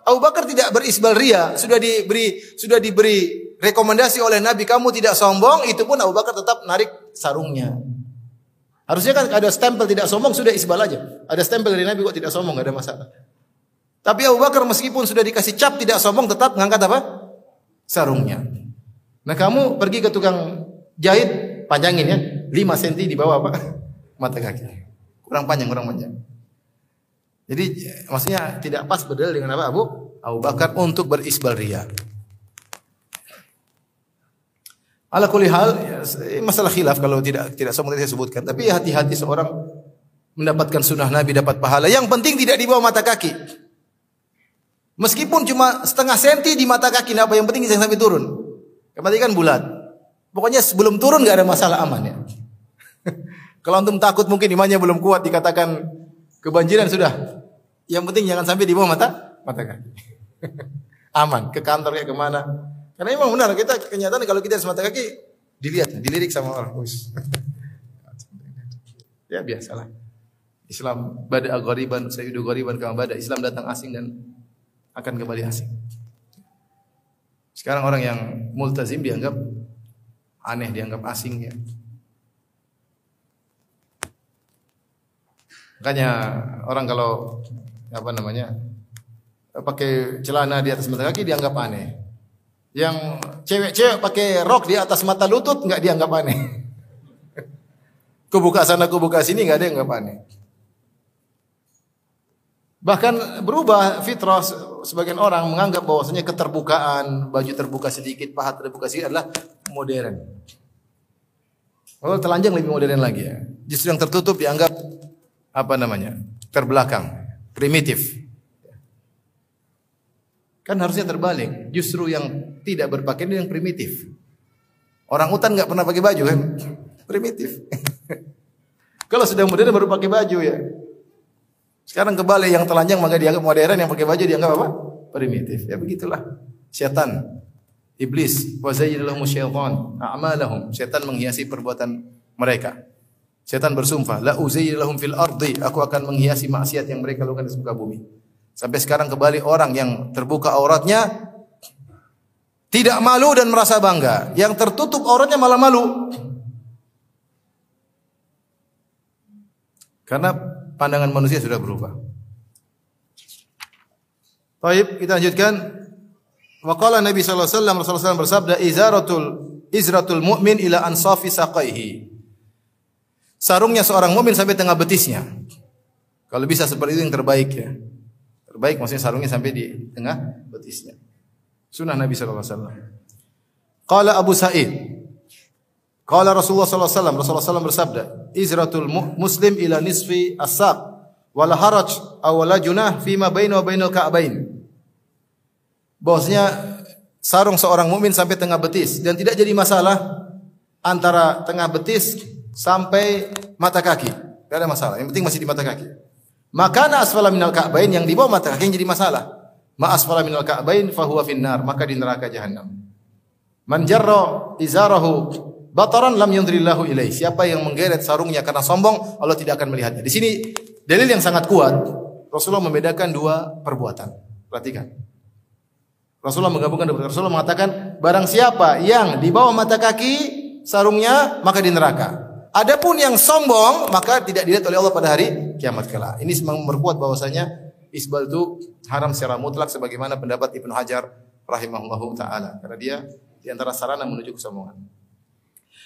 Abu Bakar tidak berisbal ria. Sudah diberi sudah diberi rekomendasi oleh Nabi kamu tidak sombong, itu pun Abu Bakar tetap narik sarungnya. Harusnya kan ada stempel tidak sombong sudah isbal aja. Ada stempel dari Nabi kok tidak sombong nggak ada masalah. Tapi Abu Bakar meskipun sudah dikasih cap tidak sombong tetap ngangkat apa? sarungnya. Nah kamu pergi ke tukang jahit panjangin ya 5 cm di bawah apa mata kaki. Kurang panjang, kurang panjang. Jadi maksudnya tidak pas bedal dengan apa Abu Abu Bakar untuk berisbal ria. Ala kulli hal masalah khilaf kalau tidak tidak semua saya sebutkan. Tapi hati-hati seorang mendapatkan sunnah Nabi dapat pahala. Yang penting tidak di bawah mata kaki. Meskipun cuma setengah senti di mata kaki, apa yang penting jangan sampai turun. Yang penting kan bulat. Pokoknya sebelum turun nggak ada masalah aman ya. Kalau antum takut mungkin imannya belum kuat dikatakan kebanjiran sudah. Yang penting jangan sampai di bawah mata mata kaki. aman ke kantor kayak ke mana. Karena emang benar kita kenyataan kalau kita di mata kaki dilihat, dilirik sama orang. ya biasalah. Islam bada ghariban sayyidu ghariban kama bada. Islam datang asing dan akan kembali asing. Sekarang orang yang multazim dianggap aneh, dianggap asing ya. Makanya orang kalau apa namanya pakai celana di atas mata kaki dianggap aneh. Yang cewek-cewek pakai rok di atas mata lutut nggak dianggap aneh. Kubuka sana, kubuka sini nggak ada yang anggap aneh. Bahkan berubah fitrah sebagian orang menganggap bahwasanya keterbukaan, baju terbuka sedikit, paha terbuka sedikit adalah modern. Kalau telanjang lebih modern lagi ya. Justru yang tertutup dianggap apa namanya? terbelakang, primitif. Kan harusnya terbalik. Justru yang tidak berpakaian itu yang primitif. Orang hutan nggak pernah pakai baju kan? Primitif. Kalau sudah modern baru pakai baju ya. Sekarang kebalik yang telanjang maka dianggap modern, yang pakai baju dianggap apa? Primitif. Ya begitulah. Setan, iblis, wa zayyana syaitan a'malahum. Setan menghiasi perbuatan mereka. Setan bersumpah, la uzayyana lahum fil ardi, aku akan menghiasi maksiat yang mereka lakukan di muka bumi. Sampai sekarang kembali orang yang terbuka auratnya tidak malu dan merasa bangga. Yang tertutup auratnya malah malu. Karena pandangan manusia sudah berubah. Baik, kita lanjutkan. Waqala Nabi sallallahu alaihi wasallam Rasulullah SAW bersabda izaratul izratul mu'min ila ansafi saqaihi. Sarungnya seorang mukmin sampai tengah betisnya. Kalau bisa seperti itu yang terbaik ya. Terbaik maksudnya sarungnya sampai di tengah betisnya. Sunnah Nabi alaihi wasallam. Qala Abu Sa'id Qala Rasulullah wasallam, Rasulullah SAW bersabda, "Izratul muslim ila nisfi as-saq, wala haraj aw la junah ma bainahu wa bainal ka'bain." Bahwasanya sarung seorang mukmin sampai tengah betis dan tidak jadi masalah antara tengah betis sampai mata kaki. Tidak ada masalah. Yang penting masih di mata kaki. Makana asfala minal ka'bain yang di bawah mata kaki yang jadi masalah. Ma asfala minal ka'bain fahuwa finnar, maka di neraka jahanam. Man jarra izarahu Bataran lam yundrillahu ilaih. Siapa yang menggeret sarungnya karena sombong, Allah tidak akan melihatnya. Di sini dalil yang sangat kuat. Rasulullah membedakan dua perbuatan. Perhatikan. Rasulullah menggabungkan dua Rasulullah mengatakan, barang siapa yang di bawah mata kaki sarungnya, maka di neraka. Adapun yang sombong, maka tidak dilihat oleh Allah pada hari kiamat kelak. Ini memperkuat bahwasanya isbal itu haram secara mutlak sebagaimana pendapat Ibnu Hajar rahimahullahu taala karena dia di antara sarana menuju kesombongan.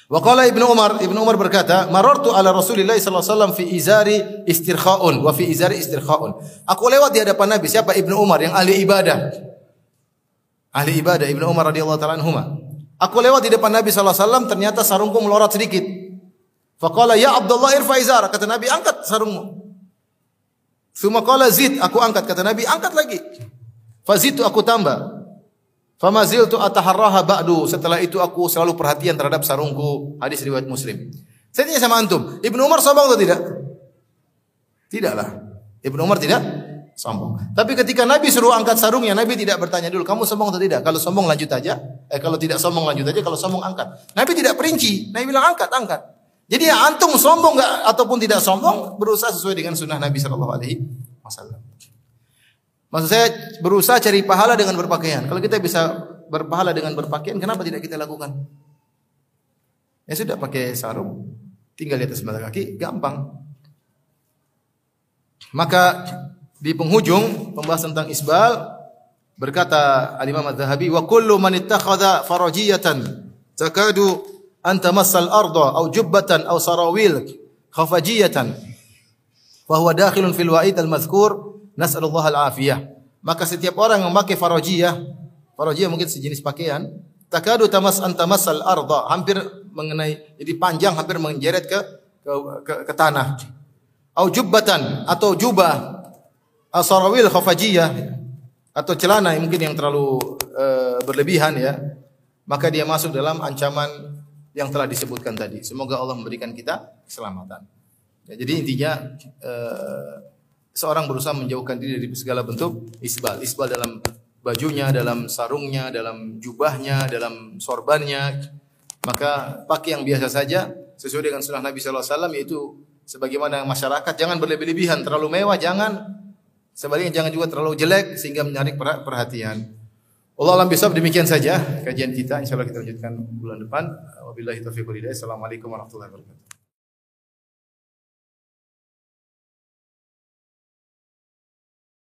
Wa qala Ibnu Umar, Ibnu Umar berkata, "Marartu ala Rasulillah sallallahu alaihi wasallam fi izari istirkhaun wa fi izari istirkhaun." Aku lewat di hadapan Nabi siapa Ibnu Umar yang ahli ibadah. Ahli ibadah Ibnu Umar radhiyallahu taala anhuma. Aku lewat di depan Nabi sallallahu alaihi wasallam ternyata sarungku melorot sedikit. Faqala ya Abdullah irfa izara kata Nabi angkat sarungmu. Suma qala zid aku angkat kata Nabi angkat lagi. Fazitu aku tambah. Fama ziltu ataharraha ba'du. Setelah itu aku selalu perhatian terhadap sarungku. Hadis riwayat Muslim. Saya tanya sama antum, Ibnu Umar sombong atau tidak? Tidaklah. Ibnu Umar tidak sombong. Tapi ketika Nabi suruh angkat sarungnya, Nabi tidak bertanya dulu, kamu sombong atau tidak? Kalau sombong lanjut aja. Eh kalau tidak sombong lanjut aja, kalau sombong angkat. Nabi tidak perinci. Nabi bilang angkat, angkat. Jadi ya antum sombong enggak ataupun tidak sombong berusaha sesuai dengan sunnah Nabi Shallallahu Alaihi Wasallam. Maksud saya berusaha cari pahala dengan berpakaian. Kalau kita bisa berpahala dengan berpakaian, kenapa tidak kita lakukan? Ya sudah pakai sarung, tinggal di atas mata kaki, gampang. Maka di penghujung pembahasan tentang isbal berkata Al-Imam Az-Zahabi wa kullu man ittakhadha farajiyatan takadu an tamassal arda aw jubbatan aw sarawil khafajiyatan fa huwa dakhilun fil wa'id al-madhkur Nas'alullah al-afiyah. Maka setiap orang yang memakai farajiyah, farajiyah mungkin sejenis pakaian, takadu tamas antamasal arda, hampir mengenai jadi panjang hampir menjeret ke ke, ke, ke tanah. Au jubbatan atau jubah asarawil khafajiyah atau celana yang mungkin yang terlalu uh, berlebihan ya. Maka dia masuk dalam ancaman yang telah disebutkan tadi. Semoga Allah memberikan kita keselamatan. Ya, jadi intinya uh, seorang berusaha menjauhkan diri dari segala bentuk isbal. Isbal dalam bajunya, dalam sarungnya, dalam jubahnya, dalam sorbannya. Maka pakai yang biasa saja sesuai dengan sunnah Nabi sallallahu alaihi wasallam yaitu sebagaimana masyarakat jangan berlebih-lebihan, terlalu mewah jangan. Sebaliknya jangan juga terlalu jelek sehingga menarik perhatian. Allah alam bisawab demikian saja kajian kita. Insyaallah kita lanjutkan bulan depan. Wabillahi taufiq. Assalamualaikum warahmatullahi wabarakatuh.